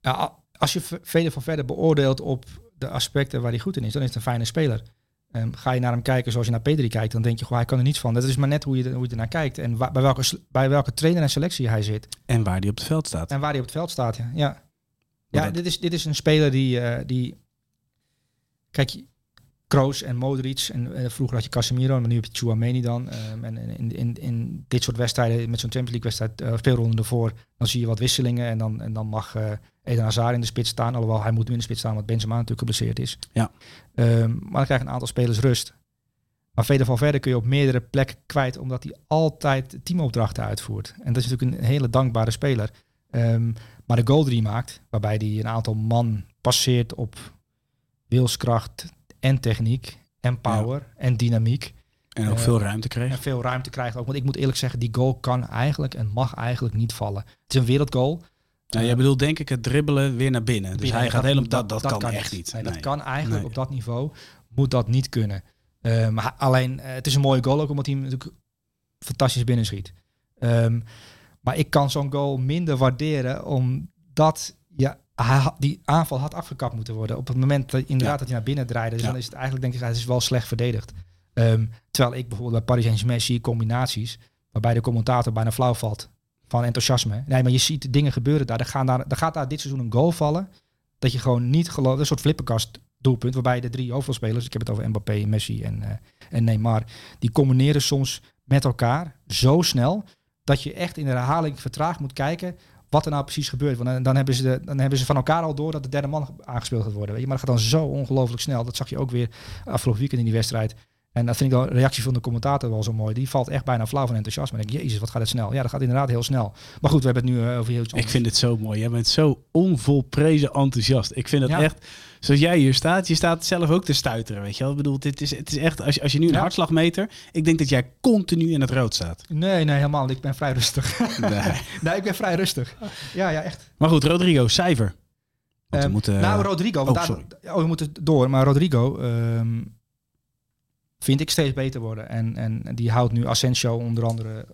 ja als je vele van verder beoordeelt op de aspecten waar hij goed in is, dan is het een fijne speler. Ehm, ga je naar hem kijken zoals je naar Pedri kijkt, dan denk je, goh, hij kan er niets van. Dat is maar net hoe je, hoe je ernaar kijkt en wa- bij, welke, bij welke trainer en selectie hij zit. En waar die op het veld staat. En waar hij op het veld staat, ja. Ja, dit, is, dit is een speler die... eh, die kijk, Kroos en Modric, en eh, vroeger had je Casemiro, maar nu heb je Chouameni dan. Ehm, en in, in, in dit soort wedstrijden, met zo'n Champions League wedstrijd, eh, speelronde ervoor, dan zie je wat wisselingen en dan, en dan mag eh Eden Hazard in de spits staan. Alhoewel, hij moet nu in de spits staan, want Benzema natuurlijk geblesseerd is. Ja. Ehm, maar dan krijgen een aantal spelers rust. Maar verder van verder kun je op meerdere plekken kwijt, omdat hij altijd teamopdrachten uitvoert. En dat is natuurlijk een hele dankbare speler. Ehm, maar de goal die hij maakt, waarbij hij een aantal man passeert op wilskracht en techniek en power en dynamiek. En ook eh, veel ruimte kreeg. En veel ruimte krijgt ook. Want ik moet eerlijk zeggen, die goal kan eigenlijk en mag eigenlijk niet vallen. Het is een wereldgoal. Nou, jij bedoelt denk ik het dribbelen weer naar binnen. Dus Binnen, hij gaat helemaal... Dat, moet- dat, kan, echt niet. Nee, Nee. Dat kan eigenlijk Nee. op dat niveau. Moet dat niet kunnen. Eh, maar alleen, eh, het is een mooie goal ook omdat hij natuurlijk fantastisch binnenschiet. Ehm, maar ik kan zo'n goal minder waarderen omdat ja, die aanval had afgekapt moeten worden. Op het moment dat inderdaad Ja. dat hij naar binnen draaide. Dus Ja. dan is het eigenlijk denk ik, het is wel slecht verdedigd. Ehm, terwijl ik bijvoorbeeld bij Paris Saint-Germain zie combinaties waarbij de commentator bijna flauw valt van enthousiasme. Nee, maar je ziet dingen gebeuren daar. Er, gaan daar. er gaat daar dit seizoen een goal vallen dat je gewoon niet gelooft. Een soort flipperkast doelpunt waarbij de drie hoofdrolspelers, ik heb het over Mbappé, Messi en, eh, en Neymar, die combineren soms met elkaar zo snel dat je echt in de herhaling vertraagd moet kijken wat er nou precies gebeurt. Want dan, hebben, ze dan hebben ze van elkaar al door dat de derde man aangespeeld gaat worden. Weet je? Maar dat gaat dan zo ongelooflijk snel. Dat zag je ook weer afgelopen weekend in die wedstrijd. En dat vind ik een reactie van de commentator wel zo mooi. Die valt echt bijna flauw van enthousiasme. En denk ik, jezus, wat gaat het snel. Ja, dat gaat inderdaad heel snel. Maar goed, we hebben het nu uh, over heel Ik vind het zo mooi. Jij bent zo onvolprezen enthousiast. Ik vind het echt, zoals jij hier staat, je staat zelf ook te stuiteren, weet je wel. Ik bedoel, dit is, het is echt, als je, als je nu een ja. hartslagmeter, ik denk dat jij continu in het rood staat. Nee, nee, helemaal Ik ben vrij rustig. Nee. nee, ik ben vrij rustig. Ja, ja, echt. Maar goed, Rodrigo, cijfer. Um, we moeten, nou, Rodrigo, oh, daar, oh, we moeten door. Maar Rodrigo, um, vind ik steeds beter worden. En, en die houdt nu Asensio onder andere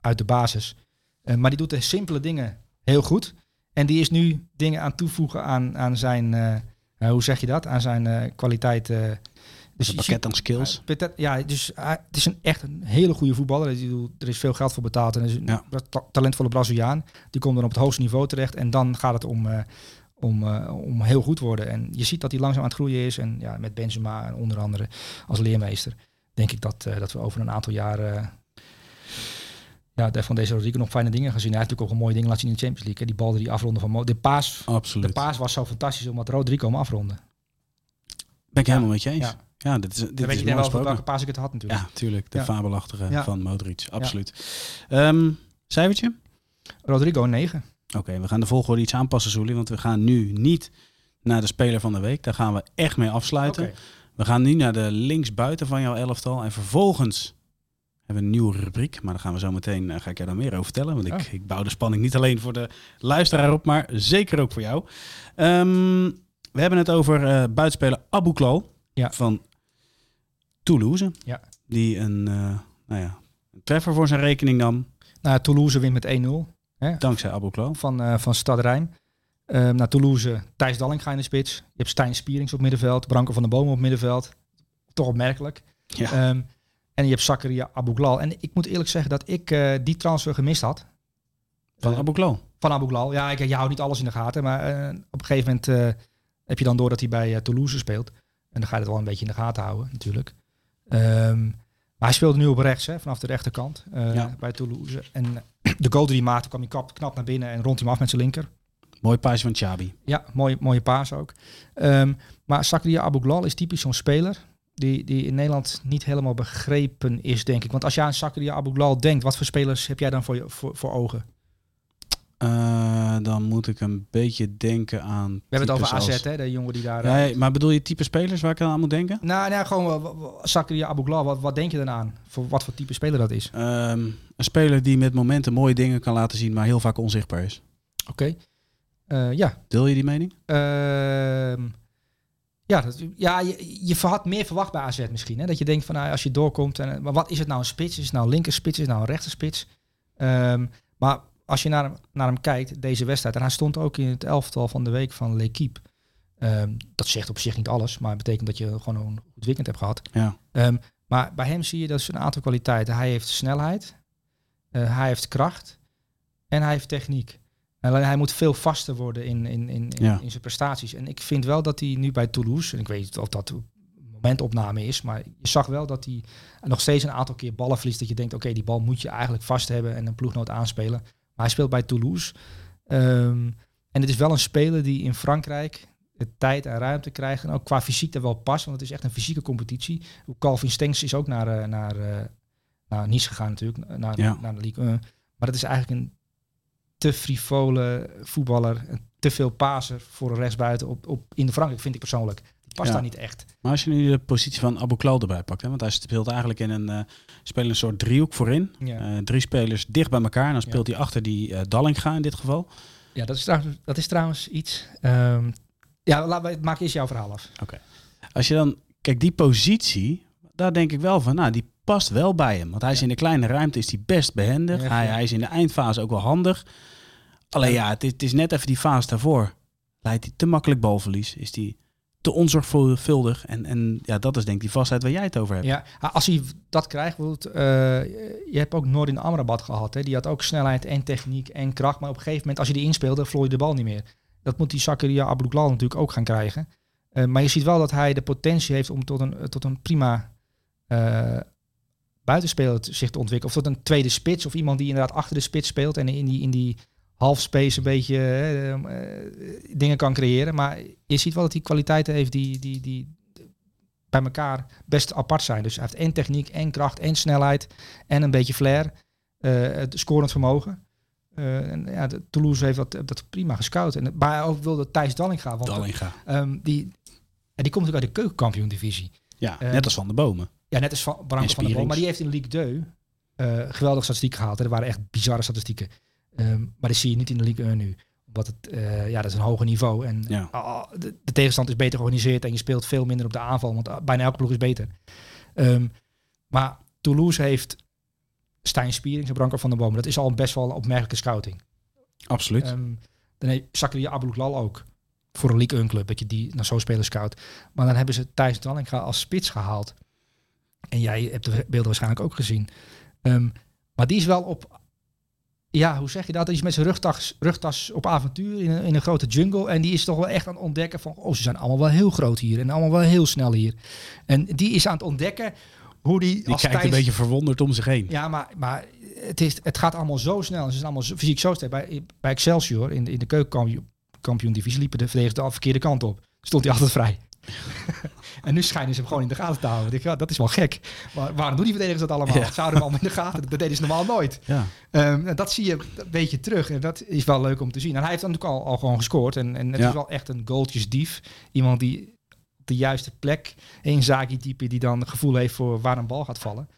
uit de basis. Uh, maar die doet de simpele dingen heel goed. En die is nu dingen aan toevoegen aan, aan zijn, uh, hoe zeg je dat? Aan zijn kwaliteit. dus een pakket aan skills. ja, dus het is een echt een hele goede voetballer. Er is veel geld voor betaald. En is een ja. talentvolle Braziliaan. Die komt dan op het hoogste niveau terecht. En dan gaat het om om, uh, om heel goed te worden. En je ziet dat hij langzaam aan het groeien is. En ja, met Benzema en onder andere als leermeester, denk ik dat, uh, dat we over een aantal jaren uh, ja, van deze Rodrigo nog fijne dingen gaan zien. Hij heeft natuurlijk ook een mooie dingen laten zien in de Champions League. Die bal die afronden van Mo de paas. Absoluut. De paas was zo fantastisch omdat Rodrigo hem afronden. Ben ik helemaal met je eens. Ja. Ja, dit is, dit Dan weet je wel welke paas ik het had natuurlijk. Ja, tuurlijk. De ja. fabelachtige van Modric. Absoluut. Um, cijfertje? Rodrigo 9. Oké, we gaan de volgorde iets aanpassen, Zoelie. Want we gaan nu niet naar de speler van de week. Daar gaan we echt mee afsluiten. Okay. We gaan nu naar de linksbuiten van jouw elftal. En vervolgens hebben we een nieuwe rubriek. Maar daar gaan we zo meteen, uh, ga ik jou daar meer over vertellen. Want ik, oh. ik bouw de spanning niet alleen voor de luisteraar op, maar zeker ook voor jou. Um, we hebben het over uh, buitenspeler Abu Klal ja. van Toulouse. Ja. Die een, uh, nou ja, een treffer voor zijn rekening nam. Nou, Toulouse wint met 1-0. Hè? Dankzij Abu Klo. Van, uh, van Stad Rijn. Um, naar Toulouse, Thijs Dallinga in de spits. Je hebt Stijn Spierings op middenveld. Branko van de Bomen op middenveld. Toch opmerkelijk. Ja. Um, en je hebt Zakaria Abouglal. En ik moet eerlijk zeggen dat ik uh, die transfer gemist had. Van uh, Abouglal? Van Abouglal. Ja, ik, je houdt niet alles in de gaten. Maar op een gegeven moment heb je dan door dat hij bij Toulouse speelt. En dan ga je het wel een beetje in de gaten houden natuurlijk. Um, maar hij speelde nu op rechts, hè, vanaf de rechterkant uh, ja. bij Toulouse. En de goal die hij maakte, kwam hij knap naar binnen en rond hem af met zijn linker. Mooi paas van Chabi. Ja, mooi, mooie paas ook. Um, maar Sakria Abouglal is typisch zo'n speler die, die in Nederland niet helemaal begrepen is, denk ik. Want als jij aan Sakria Abouglal denkt, wat voor spelers heb jij dan voor, je, voor, voor ogen? Uh, dan moet ik een beetje denken aan. We hebben het over AZ, als... hè, de jongen die daar. Ja, maar bedoel je type spelers waar ik aan moet denken? Nou, nou gewoon Zakaria Abouglal. Wat, wat denk je dan aan? Voor wat voor type speler dat is? Um, een speler die met momenten mooie dingen kan laten zien, maar heel vaak onzichtbaar is. Oké. Okay. Uh, ja. Deel je die mening? Uh, ja, dat, ja je, je had meer verwacht bij AZ misschien. Hè? Dat je denkt van nou, als je doorkomt. En, maar wat is het nou een spits? Is het nou een linker spits? Is het nou een rechter spits? Um, maar als je naar hem, naar hem kijkt, deze wedstrijd, en hij stond ook in het elftal van de week van L'Equipe. Um, dat zegt op zich niet alles, maar het betekent dat je gewoon een goed weekend hebt gehad. Ja. Um, maar bij hem zie je dat is een aantal kwaliteiten. Hij heeft snelheid, uh, hij heeft kracht en hij heeft techniek. En hij moet veel vaster worden in, in, in, in, ja. in, zijn prestaties. En ik vind wel dat hij nu bij Toulouse, en ik weet niet of dat momentopname is, maar je zag wel dat hij nog steeds een aantal keer ballen verliest. Dat je denkt, oké, okay, die bal moet je eigenlijk vast hebben en een ploegnoot aanspelen hij speelt bij Toulouse. Um, en het is wel een speler die in Frankrijk de tijd en ruimte krijgt. En ook qua fysiek er wel past, want het is echt een fysieke competitie. Calvin Stengs is ook naar, naar, uh, naar Nice gegaan natuurlijk, naar, ja. naar de Ligue 1. Maar dat is eigenlijk een te frivole voetballer, te veel paser voor een rechtsbuiten op, op, in de Frankrijk, vind ik persoonlijk past ja. daar niet echt. Maar als je nu de positie van Abu Klal erbij pakt, hè, want hij speelt eigenlijk in een, uh, speelt een soort driehoek voorin. Ja. Uh, drie spelers dicht bij elkaar en dan speelt hij achter die uh, Dallinga in dit geval. Ja, dat is trouwens, dat is trouwens iets. Um, ja, laat, we, maak eerst jouw verhaal af. Oké. Okay. Als je dan, kijk, die positie, daar denk ik wel van, nou, die past wel bij hem. Want hij is in de kleine ruimte is hij best behendig. hij, hij is in de eindfase ook wel handig. Alleen ja, het is, het is net even die fase daarvoor. Leidt hij te makkelijk balverlies? Is die te onzorgvuldig. En, en ja, dat is denk ik die vastheid waar jij het over hebt. Ja, als hij dat krijgt, bijvoorbeeld, uh, je hebt ook Noordin Amrabat gehad. Hè? Die had ook snelheid en techniek en kracht. Maar op een gegeven moment, als je die inspeelde, vlooi je de bal niet meer. Dat moet die Zakaria Abouklal natuurlijk ook gaan krijgen. Uh, maar je ziet wel dat hij de potentie heeft om tot een, tot een prima uh, buitenspeler zich te ontwikkelen. Of tot een tweede spits of iemand die inderdaad achter de spits speelt en in die, in die half space een beetje eh, eh, dingen kan creëren. Maar je ziet wel dat hij kwaliteiten heeft die, die, die bij elkaar best apart zijn. Dus hij heeft en techniek en kracht en snelheid en een beetje flair. eh, het scorend vermogen. En ja, de, Toulouse heeft dat, dat prima gescout. En, maar ook wilde Thijs Dallinga. Want Dallinga. ehm, die, en die komt natuurlijk uit de keukenkampioen divisie. Ja, net als Van de Bomen. Ja, net als van Branko van der Boom. Maar die heeft in de Ligue 2 eh geweldige statistieken gehaald. hè. Er waren echt bizarre statistieken. Ehm, maar dat zie je niet in de Ligue 1 nu. Omdat het, eh, ja, dat is een hoger niveau. En Ja. ah, de, de tegenstand is beter georganiseerd. En je speelt veel minder op de aanval. Want ah, bijna elke ploeg is beter. Ehm, maar Toulouse heeft Stijn Spierings en Branko van der Boom. Dat is al best wel een opmerkelijke scouting. Absoluut. Ehm, dan heeft Zakaria Abouklal ook voor een League 1 club, dat je die naar zo'n speler scout. Maar dan hebben ze Thijs Dallinga als spits gehaald. En jij hebt de beelden waarschijnlijk ook gezien. Maar die is wel op, ja, hoe zeg je dat? Die is met zijn rugtas, rugtas op avontuur in een, in een grote jungle. En die is toch wel echt aan het ontdekken van, oh, ze zijn allemaal wel heel groot hier. En allemaal wel heel snel hier. En die is aan het ontdekken hoe die, Die als kijkt een beetje verwonderd om zich heen. ja, maar, maar het, is, het gaat allemaal zo snel. En ze zijn allemaal zo, fysiek zo sterk. Bij, bij Excelsior, in de, in de keukenkampioen divisie, liepen de verdedigers de verkeerde kant op. Stond hij altijd vrij. en nu schijnen ze hem gewoon in de gaten te houden. Ik ja, dat is wel gek. Maar waarom doen die verdedigers dat allemaal? Ja. Ze houden hem allemaal in de gaten. Dat deden ze normaal nooit. Ja. Ehm, en dat zie je een beetje terug. En dat is wel leuk om te zien. En hij heeft dan natuurlijk al, al gewoon gescoord. En, en het Ja. is wel echt een goaltjesdief. Iemand die op de juiste plek, een Zaki-type die dan het gevoel heeft voor waar een bal gaat vallen.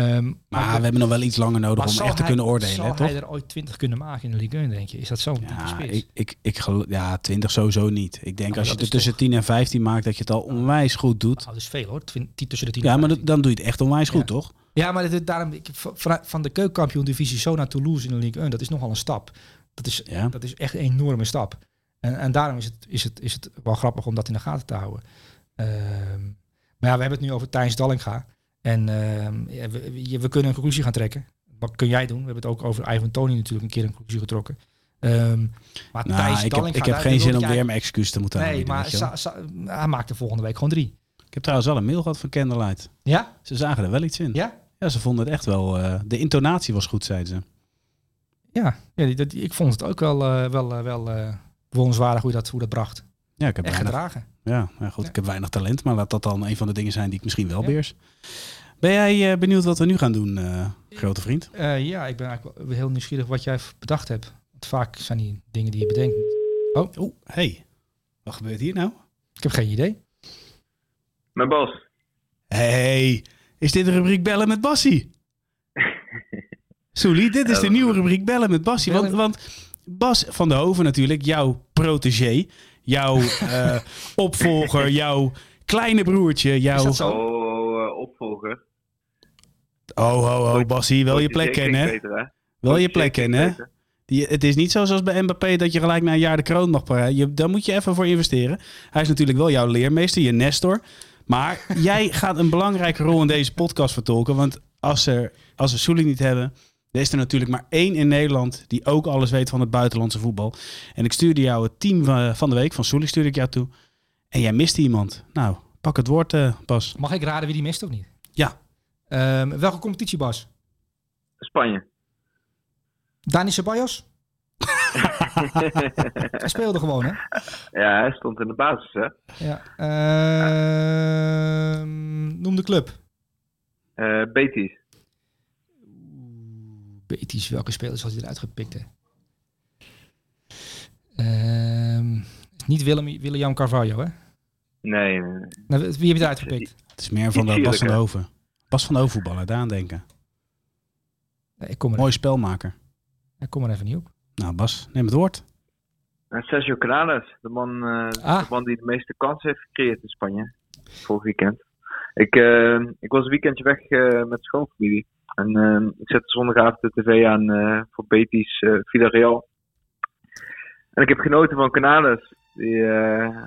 Ehm, Maar we hebben nog wel iets langer nodig om echt te kunnen oordelen, Zal hè, toch? hij er ooit 20 kunnen maken in de Ligue 1, denk je? Is dat zo'n Ja, ik, ik, ja, 20 sowieso niet. Ik denk Nou, als je er is tussen toch- 10 en 15 maakt, dat je het al onwijs goed doet. Nou, dat is veel hoor. Twin- tussen de 10 Ja, maar 15. dat- dan doe je het echt onwijs goed, toch? Ja, maar dit, daarom, ik, van, van de keukenkampioen divisie zo naar Toulouse in de Ligue 1, dat is nogal een stap. Dat is, Ja. dat is echt een enorme stap. En, en daarom is het, is, het, is het wel grappig om dat in de gaten te houden. Ehm, maar ja, we hebben het nu over Thijs Dallinga. En ehm, ja, we, kunnen een conclusie gaan trekken. Wat kun jij doen? We hebben het ook over Ivan Tony natuurlijk een keer een conclusie getrokken. Ehm, maar Nou, Thijs ik heb, ik geen zin om weer mijn excuus te moeten Nee, aanbieden. maar sa- sa- hij maakt er volgende week gewoon drie. Ik heb trouwens wel een mail gehad van Candlelight. Ja? Ze zagen er wel iets in. Ja? Ja, ze vonden het echt wel... eh, de intonatie was goed, zeiden ze. Ja, ja die, ik vond het ook wel, eh, wel, eh, wel bewonderenswaardig hoe dat, hoe dat bracht. Ja, ik heb En weinig, gedragen. ja, ja, goed, Ja. ik heb weinig talent, maar laat dat dan een van de dingen zijn die ik misschien wel Ja. beheers. Ben jij eh, benieuwd wat we nu gaan doen, eh, grote vriend? Eh, ja, ik ben eigenlijk wel heel nieuwsgierig wat jij bedacht hebt. Want vaak zijn die dingen die je bedenkt. Oh, Oeh, hey. Wat gebeurt hier nou? ik heb geen idee. Mijn Bas. Hey, is dit de rubriek Bellen met Bassie? Soelie, dit is de nieuwe rubriek Bellen met Bassie. Want, want Bas van der Hoven natuurlijk, jouw protégé, jouw eh, opvolger, jouw kleine broertje, Is jouw... dat zo? Oh, opvolger. Oh, ho, ho, Bassie, wel je plek kennen, hè? Wel je plek kennen, hè? Die, het is niet zo zoals bij Mbappé dat je gelijk na een jaar de kroon mag pakken. Je, daar moet je even voor investeren. Hij is natuurlijk wel jouw leermeester, je Nestor. Maar jij gaat een belangrijke rol in deze podcast vertolken. Want als, er, als we Soelie niet hebben, dan is er natuurlijk maar één in Nederland die ook alles weet van het buitenlandse voetbal. En ik stuurde jou het team van, van de week, van Soelie stuurde ik jou toe. En jij miste iemand. Nou, pak het woord eh Bas. Mag ik raden wie die mist of niet? Ja. Ehm, welke competitie, Bas? Spanje. Dani Ceballos? Hij speelde gewoon, hè? Ja, hij stond in de basis, hè? Ja. Ehm, noem de club. Eh Betis. Welke spelers had hij eruit gepikt, hè? Ehm, niet Willem, William Carvalho, hè? Nee, nee, nee. Nou, wie heb je eruit gepikt? Het is meer van de Bas van. Hoven. Bas van de Hoven voetballer, daar aan denken. Nee, ik kom er, Mooi spelmaker. ik kom er even niet op. Nou Bas, neem het woord. En Sergio Canales, de man, eh, Ah. de man die de meeste kansen heeft gecreëerd in Spanje. Vorig weekend. Ik, eh, ik was een weekendje weg eh, met schoonfamilie. En eh, ik zette zondagavond de tv aan eh, voor Betis eh Villarreal. En ik heb genoten van Canales. Die, eh,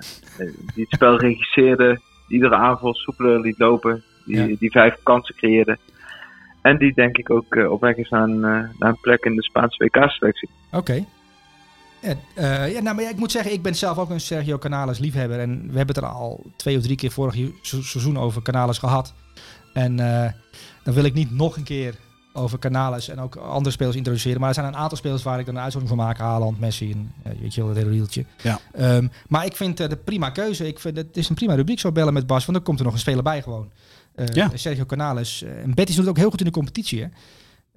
die het spel regisseerde. Die iedere aanval soepeler liet lopen. Die, Ja. die vijf kansen creëerde. En die denk ik ook op weg is naar een, naar een plek in de Spaanse WK-selectie. Oké. Ja, ja, nou, maar ja, ik moet zeggen, ik ben zelf ook een Sergio Canales liefhebber. En we hebben het er al twee of drie keer vorig seizoen over Canales gehad. En dan wil ik niet nog een keer over Canales en ook andere spelers introduceren. Maar er zijn een aantal spelers waar ik dan een uitzondering van maak. Haaland, Messi en eh, weet je wel, het hele rieltje. Ja. Ehm, maar ik vind eh, de prima keuze. Ik vind het is een prima rubriek zo bellen met Bas. Want dan komt er nog een speler bij gewoon. Eh, Ja. Sergio Canales. Eh, en Betis doet het ook heel goed in de competitie, hè?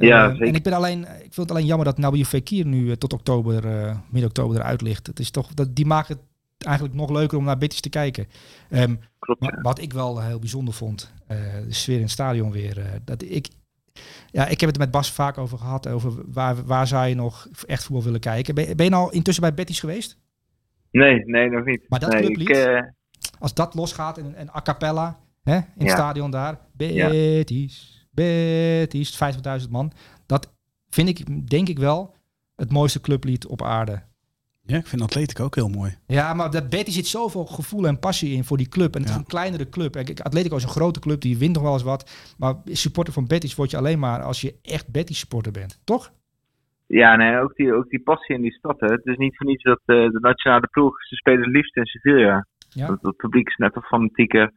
Ja, Eh, zeker. En ik, ben alleen, ik vind het alleen jammer dat Nabil Fekir nu tot oktober, eh midden oktober eruit ligt. Het is toch, dat, die maakt het eigenlijk nog leuker om naar Betis te kijken. Ehm, Klopt. ja. wat ik wel heel bijzonder vond, eh, de sfeer in het stadion weer. eh, dat ik, ja, ik heb het met Bas vaak over gehad, over waar, waar zou je nog echt voetbal willen kijken. Ben, je- ben je nou intussen bij Betis geweest? Nee, nee, nog niet. Maar dat nee, clublied? ik, eh, Als dat losgaat en, en a cappella hè, in het Ja. stadion daar. Betis, Betis, 50.000 man. Dat vind ik, denk ik wel, het mooiste clublied op aarde. Ja, ik vind Atletico ook heel mooi. Ja, maar dat Betis zit zoveel gevoel en passie in voor die club. En het Ja. is een kleinere club. En Atletico is een grote club, die wint nog wel eens wat. Maar supporter van Betis word je alleen maar als je echt Betis supporter bent. Toch? ja, nee, ook die, ook die passie in die stad. Hè. Het is niet voor niets dat eh, de nationale ploeg, ze spelen het liefst in Sevilla. Ja. Dat, dat publiek is net wat fanatieker.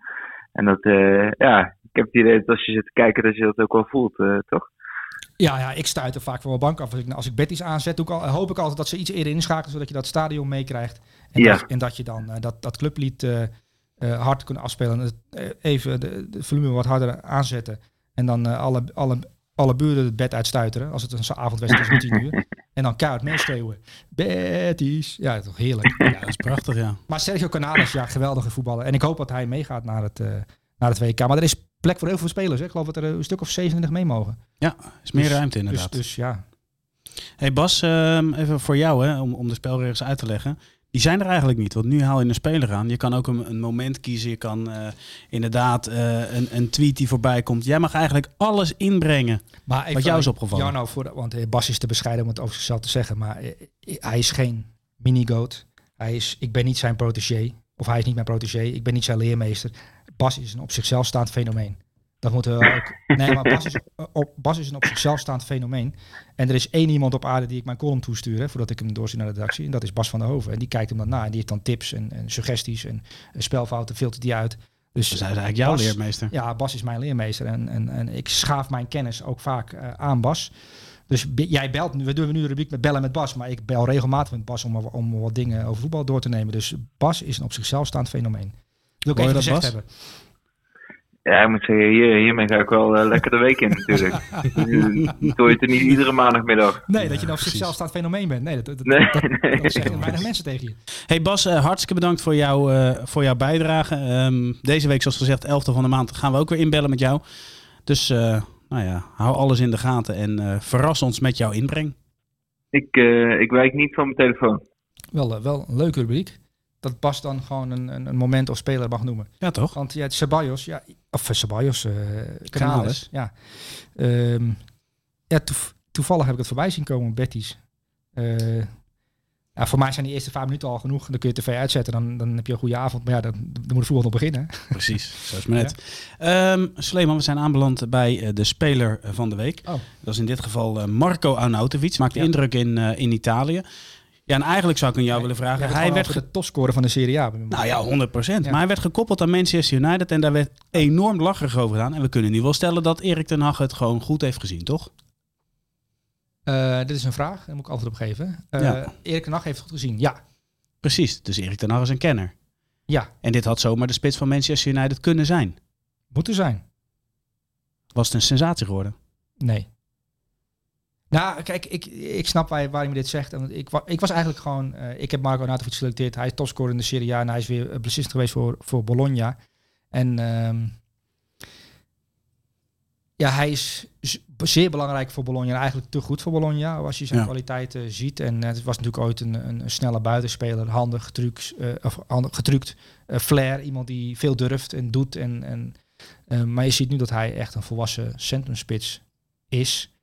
En dat, eh, ja, ik heb het idee dat als je zit te kijken, dat je dat ook wel voelt, eh, toch? Ja, ja, ik stuit er vaak van mijn bank af. Als ik, als ik Betis aanzet, doe ik al, hoop ik altijd dat ze iets eerder inschakelen, zodat je dat stadion meekrijgt. En, Ja. dat, en dat je dan eh, dat, dat clublied eh eh, hard kunnen afspelen. Even de, de volume wat harder aanzetten. En dan alle, alle, alle buren het bed uitstuiteren. Als het een avondwedstrijd is om tien uur. En dan keihard meeschreeuwen. Betis. Ja, toch heerlijk. Ja, dat is prachtig, ja. Maar Sergio Canales, ja, geweldige voetballer. En ik hoop dat hij meegaat naar het, eh, naar het WK. Maar er is plek voor heel veel spelers. Hè. Ik geloof dat er een stuk of 27 mee mogen. Ja, is meer Dus- ruimte Dus, inderdaad. dus ja, Hey Bas, ehm, even voor jou, hè, om, om de spelregels uit te leggen. Die zijn er eigenlijk niet, want nu haal je een speler aan. Je kan ook een, een moment kiezen. Je kan eh, inderdaad eh, een, een tweet die voorbij komt. Jij mag eigenlijk alles inbrengen. Maar Wat jou is opgevallen? Jarno, voor de- want eh, Bas is te bescheiden om het over zichzelf te zeggen. Maar hij is geen mini-goat. Hij is, ik ben niet zijn protégé. Of hij is niet mijn protégé. Ik ben niet zijn leermeester. Bas is een op zichzelf staand fenomeen. Dat moeten we ook... Nee, maar Bas is, eh, op, Bas is een op zichzelf staand fenomeen. En er is één iemand op aarde die ik mijn column toestuur... Hè, voordat ik hem doorzie naar de redactie. En dat is Bas van der Hoven. En die kijkt hem dan na. En die heeft dan tips en, en suggesties en eh, spelfouten. Filtert die uit. Dus Dus hij is eigenlijk jouw Bas- leermeester. ja, Bas is mijn leermeester en, en, en ik schaaf mijn kennis ook vaak eh, aan Bas. Dus jij belt, nu- we doen nu de rubriek met bellen met Bas, maar ik bel regelmatig met Bas om, om wat dingen over voetbal door te nemen. Dus Bas is een op zichzelf staand fenomeen. Dat wil ik even dat, gezegd hebben. Ja, ik moet zeggen, hier, hiermee ga ik wel eh, lekker de week in natuurlijk. Dat hoor je het er niet iedere maandagmiddag. Nee, dat je een op zichzelf staand fenomeen bent. Nee, dat, dat, Nee, dat, nee. dat zeggen weinig mensen tegen je. Hey Bas, eh, hartstikke bedankt voor, jou, eh, voor jouw bijdrage. Ehm, deze week, zoals gezegd, 11e van de maand, gaan we ook weer inbellen met jou. Dus eh, nou ja, hou alles in de gaten en eh, verras ons met jouw inbreng. Ik, eh, ik wijk niet van mijn telefoon. Wel, wel een leuke rubriek. Dat Bas dan gewoon een, een, een moment of speler mag noemen. Ja, toch? Want ja, Ceballos, ja, of eh, Ceballos, Canales. Canales, ja. Ehm, ja, toev- toevallig heb ik het voorbij zien komen, Betty's. Eh, ja, voor mij zijn die eerste vijf minuten al genoeg. Dan kun je tv uitzetten, dan, dan heb je een goede avond. Maar ja, dan, dan moet het voetbal nog beginnen. Precies, zo is het maar net. Ehm, Sleeman, we zijn aanbeland bij de speler van de week. Oh. Dat is in dit geval Marco Arnautovic. Maakt Ja. indruk in, eh, in Italië. Ja, en eigenlijk zou ik aan jou willen vragen. Hij werd de topscorer van de Serie A. nou ja, 100%. Ja. Maar hij werd gekoppeld aan Manchester United en daar werd enorm lacherig over gedaan. En we kunnen nu wel stellen dat Erik ten Hag het gewoon goed heeft gezien, toch? Eh, dit is een vraag, daar moet ik antwoord op geven. Eh Ja. Erik ten Hag heeft het goed gezien. Ja. Precies, dus Erik ten Hag is een kenner. Ja, En dit had zomaar de spits van Manchester United kunnen zijn. moet er zijn. Was het een sensatie geworden? Nee. Nou, kijk, ik, ik snap waar, waar je me dit zegt. Ik, ik was eigenlijk gewoon... eh, ik heb Marco Arnautovic geselecteerd. Hij is topscorer in de Serie A. En hij is weer eh, beslissend geweest voor, voor Bologna. En ehm, ja, hij is zeer belangrijk voor Bologna. En eigenlijk te goed voor Bologna, als je zijn Ja. kwaliteiten ziet. En eh, het was natuurlijk ooit een, een, een snelle buitenspeler. Handig, getrukt, of handig, getrukt. eh, flair, iemand die veel durft en doet. En, en, maar je ziet nu dat hij echt een volwassen centrumspits is.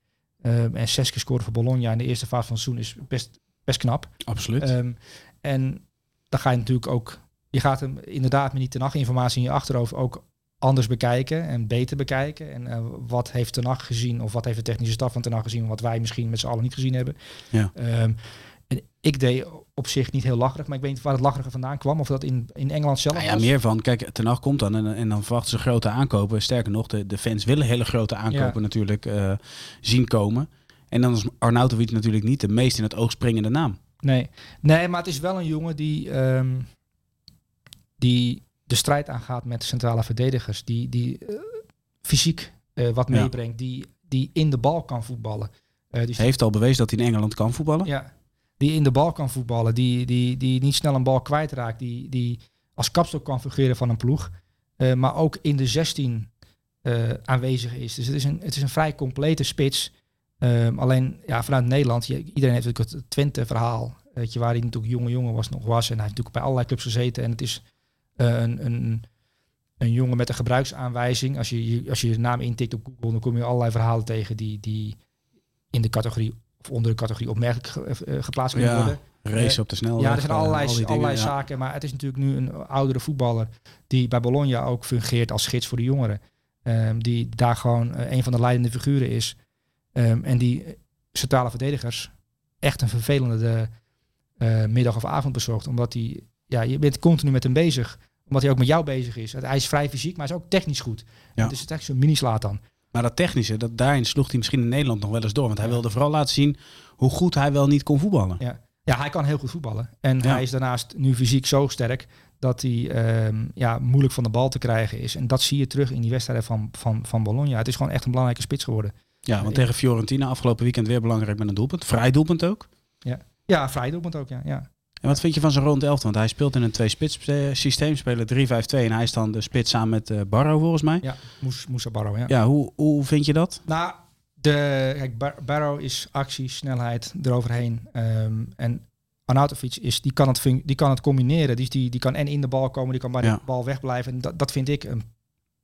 Ehm, en zes keer scoren voor Bologna in de eerste fase van het seizoen is best, best knap. Absoluut. Ehm, en dan ga je natuurlijk ook... Je gaat hem inderdaad met die ten informatie in je achterhoofd ook anders bekijken en beter bekijken. En eh, wat heeft ten Hag gezien of wat heeft de technische staf van ten Hag gezien... wat wij misschien met z'n allen niet gezien hebben. Ja. Ehm, en ik deed op zich niet heel lacherig, maar ik weet niet waar het lacherige vandaan kwam. Of dat in, in Engeland zelf Nou ja, was. meer van, kijk, Ten Hag komt dan en, en dan verwachten ze grote aankopen. Sterker nog, de, de fans willen hele grote aankopen Ja. natuurlijk eh, zien komen. En dan is Arnautovic natuurlijk niet de meest in het oog springende naam. Nee. nee, maar het is wel een jongen die, ehm, die de strijd aangaat met centrale verdedigers. Die, die eh, fysiek eh, wat Ja. meebrengt. Die, die in de bal kan voetballen. Dus Hij heeft al bewezen dat hij in Engeland kan voetballen. Ja, die in de bal kan voetballen, die, die, die niet snel een bal kwijtraakt, die, die als kapstok kan fungeren van een ploeg, eh, maar ook in de 16 eh, aanwezig is. Dus het is een, het is een vrij complete spits. Ehm, alleen ja, vanuit Nederland, iedereen heeft natuurlijk het Twente-verhaal, weet je, waar hij natuurlijk jonge jongen was, nog was. En hij heeft natuurlijk bij allerlei clubs gezeten. En het is eh, een, een, een jongen met een gebruiksaanwijzing. Als je, als je je naam intikt op Google, dan kom je allerlei verhalen tegen die, die in de categorie onder de categorie opmerkelijk ge- eh, geplaatst kunnen Ja, worden. Race op de snelweg. Ja, er zijn eh, allerlei, dingen, allerlei zaken. Maar het is natuurlijk nu een oudere voetballer die bij Bologna ook fungeert als gids voor de jongeren. Ehm, die daar gewoon eh, een van de leidende figuren is. Ehm, en die eh, centrale verdedigers echt een vervelende eh, middag of avond bezorgt. Omdat hij, ja, je bent continu met hem bezig. Omdat hij ook met jou bezig is. Hij is vrij fysiek, maar hij is ook technisch goed. Ja. Dus het is echt zo'n mini-slaat dan. Maar dat technische, dat, daarin sloeg hij misschien in Nederland nog wel eens door. Want hij wilde vooral laten zien hoe goed hij wel niet kon voetballen. Ja. ja, hij kan heel goed voetballen. En Ja. hij is daarnaast nu fysiek zo sterk dat hij ehm, ja, moeilijk van de bal te krijgen is. En dat zie je terug in die wedstrijden van, van, van Bologna. Het is gewoon echt een belangrijke spits geworden. Ja, want Ik- tegen Fiorentina afgelopen weekend weer belangrijk met een doelpunt. Vrij doelpunt ook. Ja, vrij doelpunt ook, ja. ja. En wat vind je van zijn rond 11? Want hij speelt in een twee-spits eh, systeem, spelen 3-5-2. En hij is dan de spits samen met eh Barrow volgens mij. Ja, Moussa Barrow, ja. Ja, hoe, hoe vind je dat? Nou, de, kijk, Bar- Barrow is actie, snelheid eroverheen. Ehm, en Arnautovic is, die kan het, die kan het combineren. Die, die, die kan en in de bal komen, die kan bij Ja. de bal wegblijven. En dat, dat vind ik een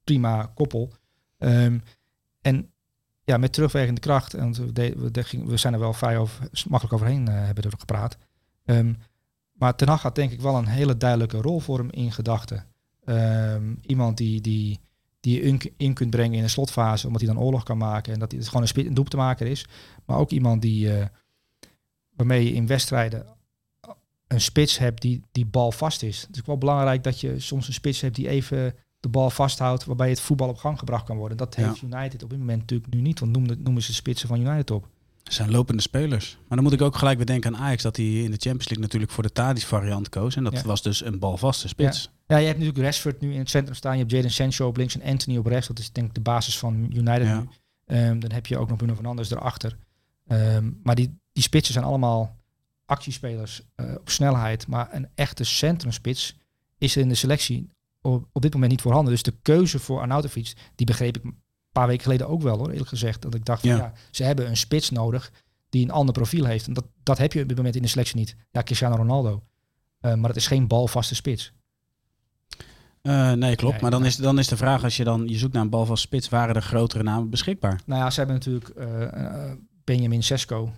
prima koppel. Ehm, en ja, met terugwerkende kracht, en we, de- we, de- we zijn er wel vrij over, makkelijk overheen eh, hebben er gepraat. Ehm, maar Ten Hag had denk ik wel een hele duidelijke rol voor hem in gedachten. Ehm, iemand die, die, die je in, in kunt brengen in een slotfase, omdat hij dan oorlog kan maken en dat hij het gewoon een, een doelpuntemaker is. Maar ook iemand die, eh, waarmee je in wedstrijden een spits hebt die, die bal vast is. Het is wel belangrijk dat je soms een spits hebt die even de bal vasthoudt, waarbij het voetbal op gang gebracht kan worden. Dat Ja. heeft United op dit moment natuurlijk nu niet, want noemen, noemen ze spitsen van United op. Het zijn lopende spelers. Maar dan moet ik ook gelijk weer denken aan Ajax. Dat hij in de Champions League natuurlijk voor de Tadic variant koos. En dat Ja. was dus een balvaste spits. Ja, je hebt natuurlijk Rashford nu in het centrum staan. Je hebt Jadon Sancho op links en Anthony op rechts. Dat is denk ik de basis van United Ja. nu. Ehm, dan heb je ook nog Bruno Fernandes erachter. Ehm, maar die, die spitsen zijn allemaal actiespelers eh, op snelheid. Maar een echte centrumspits is er in de selectie op, op dit moment niet voorhanden. Dus de keuze voor Arnautovic, die begreep ik paar weken geleden ook wel hoor, eerlijk gezegd. Dat ik dacht van Ja. ja, ze hebben een spits nodig die een ander profiel heeft. En dat, dat heb je op dit moment in de selectie niet. Ja, Cristiano Ronaldo. Eh, maar het is geen balvaste spits. Eh, nee, klopt. Maar dan is, dan is de vraag, als je dan je zoekt naar een balvaste spits, waren er grotere namen beschikbaar? Nou ja, ze hebben natuurlijk eh, Benjamin Sesko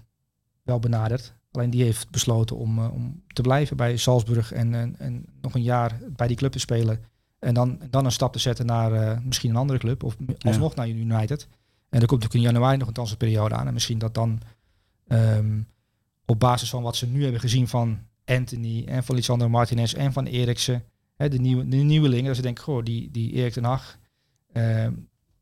wel benaderd. Alleen die heeft besloten om, om te blijven bij Salzburg en, en, en nog een jaar bij die club te spelen. En dan, dan een stap te zetten naar eh, misschien een andere club of alsnog naar United. En er komt natuurlijk in januari nog een transferperiode aan. En misschien dat dan ehm, op basis van wat ze nu hebben gezien van Anthony en van Lisandro Martinez en van Eriksen, hè, de, nieuwe, de nieuwelingen, dat ze denken, goh, die, die Erik ten Hag, ehm,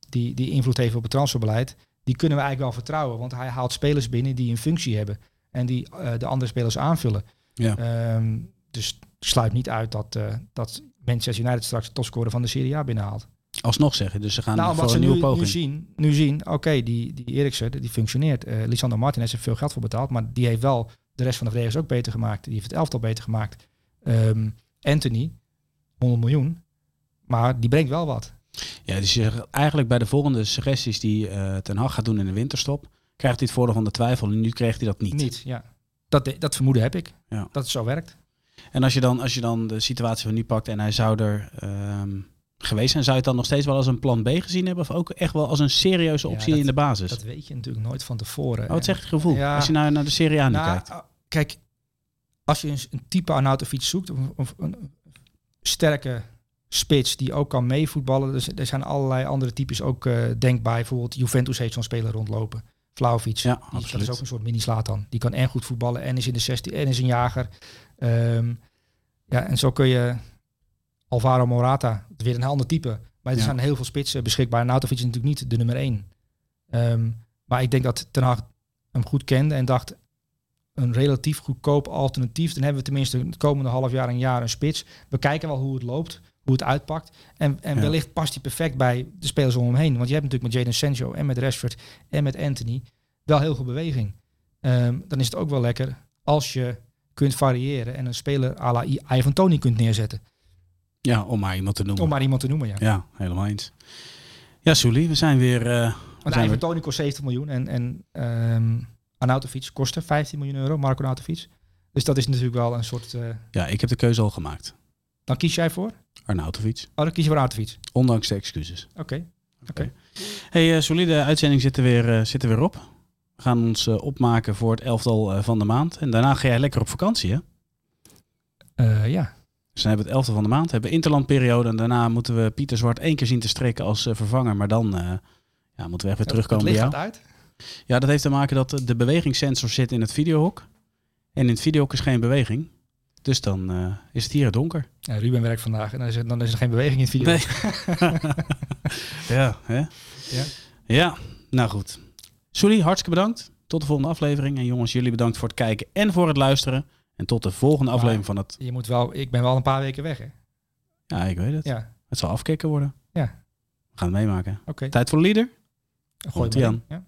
die, die invloed heeft op het transferbeleid, die kunnen we eigenlijk wel vertrouwen. Want hij haalt spelers binnen die een functie hebben en die eh, de andere spelers aanvullen. Ja. Ehm, dus sluit niet uit dat, eh, dat Manchester United straks de topscorer van de Serie A binnenhaalt. Alsnog zeggen. Dus ze gaan Nou, voor ze een nu, nieuwe nu poging. zien, nu zien oké, die, die Eriksen, die functioneert. Eh Lisandro Martinez heeft veel geld voor betaald, maar die heeft wel de rest van de verdedigers ook beter gemaakt. Die heeft het elftal beter gemaakt. Ehm, Anthony, 100 miljoen, maar die brengt wel wat. Ja, dus je eigenlijk bij de volgende suggesties die eh Ten Hag gaat doen in de winterstop, krijgt hij het voordeel van de twijfel. En nu kreeg hij dat niet. Niet, ja. Dat, dat vermoeden heb ik, Ja. dat het zo werkt. En als je, dan, als je dan de situatie van nu pakt en hij zou er ehm, geweest zijn, zou je het dan nog steeds wel als een plan B gezien hebben? Of ook echt wel als een serieuze Ja, optie dat- in de basis? Dat weet je natuurlijk nooit van tevoren. oh, wat zegt het gevoel? Ja. Als je nou naar de Serie A nu Nou, kijkt. uh, Kijk, als je een, een type Arnautovic zoekt, of, of een sterke spits die ook kan meevoetballen. Dus er zijn allerlei andere types ook eh, denkbaar. Bijvoorbeeld Juventus heeft zo'n speler rondlopen. Vlaovic. Ja, Die- dat is ook een soort mini Slatan. Die kan en goed voetballen en is in de 16 en is een jager. Ehm, ja, en zo kun je Alvaro Morata, weer een ander type. Maar er Ja. zijn heel veel spitsen beschikbaar. Nautovic is natuurlijk niet de nummer 1. maar ik denk dat Ten Hag hem goed kende en dacht een relatief goedkoop alternatief. Dan hebben we tenminste het komende half jaar een jaar een spits. We kijken wel hoe het loopt, hoe het uitpakt. En, en Ja. wellicht past hij perfect bij de spelers om hem heen. Want je hebt natuurlijk met Jadon Sancho en met Rashford en met Anthony wel heel veel beweging. Ehm, dan is het ook wel lekker als je kunt variëren en een speler à la Ivan Tony kunt neerzetten. Ja, om maar iemand te noemen. Om maar iemand te noemen, ja. Ja, helemaal eens. Ja, Soelie, we zijn weer... we Want zijn Ivan Tony kost 70 miljoen en, en ehm Arnautovic kostte 15 miljoen euro, Marco Arnautovic. Dus dat is natuurlijk wel een soort... eh, ja, ik heb de keuze al gemaakt. dan kies jij voor? Arnautovic. Oh, dan kies je voor Arnautovic. Ondanks de excuses. Oké. Oké. Hey, eh solide uitzending zit er weer, eh, zit er weer op. We gaan ons eh, opmaken voor het elftal eh, van de maand. En daarna ga jij lekker op vakantie, hè? Eh, ja. Dus dan hebben we het elftal van de maand. hebben we interlandperiode. En daarna moeten we Pieter Zwart één keer zien te strekken als vervanger. Maar dan ja, moeten we even weer terugkomen bij Het jou. licht gaat uit. Ja, dat heeft te maken dat de bewegingssensor zit in het videohok. En in het videohok is geen beweging. Dus dan is het hier donker. Ja, Ruben werkt vandaag en dan is, er, dan is er geen beweging in het video. Nee. ja, hè? Ja. Ja, nou goed. Sully, hartstikke bedankt. Tot de volgende aflevering. En jongens, jullie bedankt voor het kijken en voor het luisteren. En tot de volgende Maar- aflevering van het... Je moet wel, ik ben wel een paar weken weg, hè? Ja, ik weet het. Ja, Het zal afkicken worden. Ja. We gaan het meemaken. oké. Tijd voor de leader. Gooi in. Ja.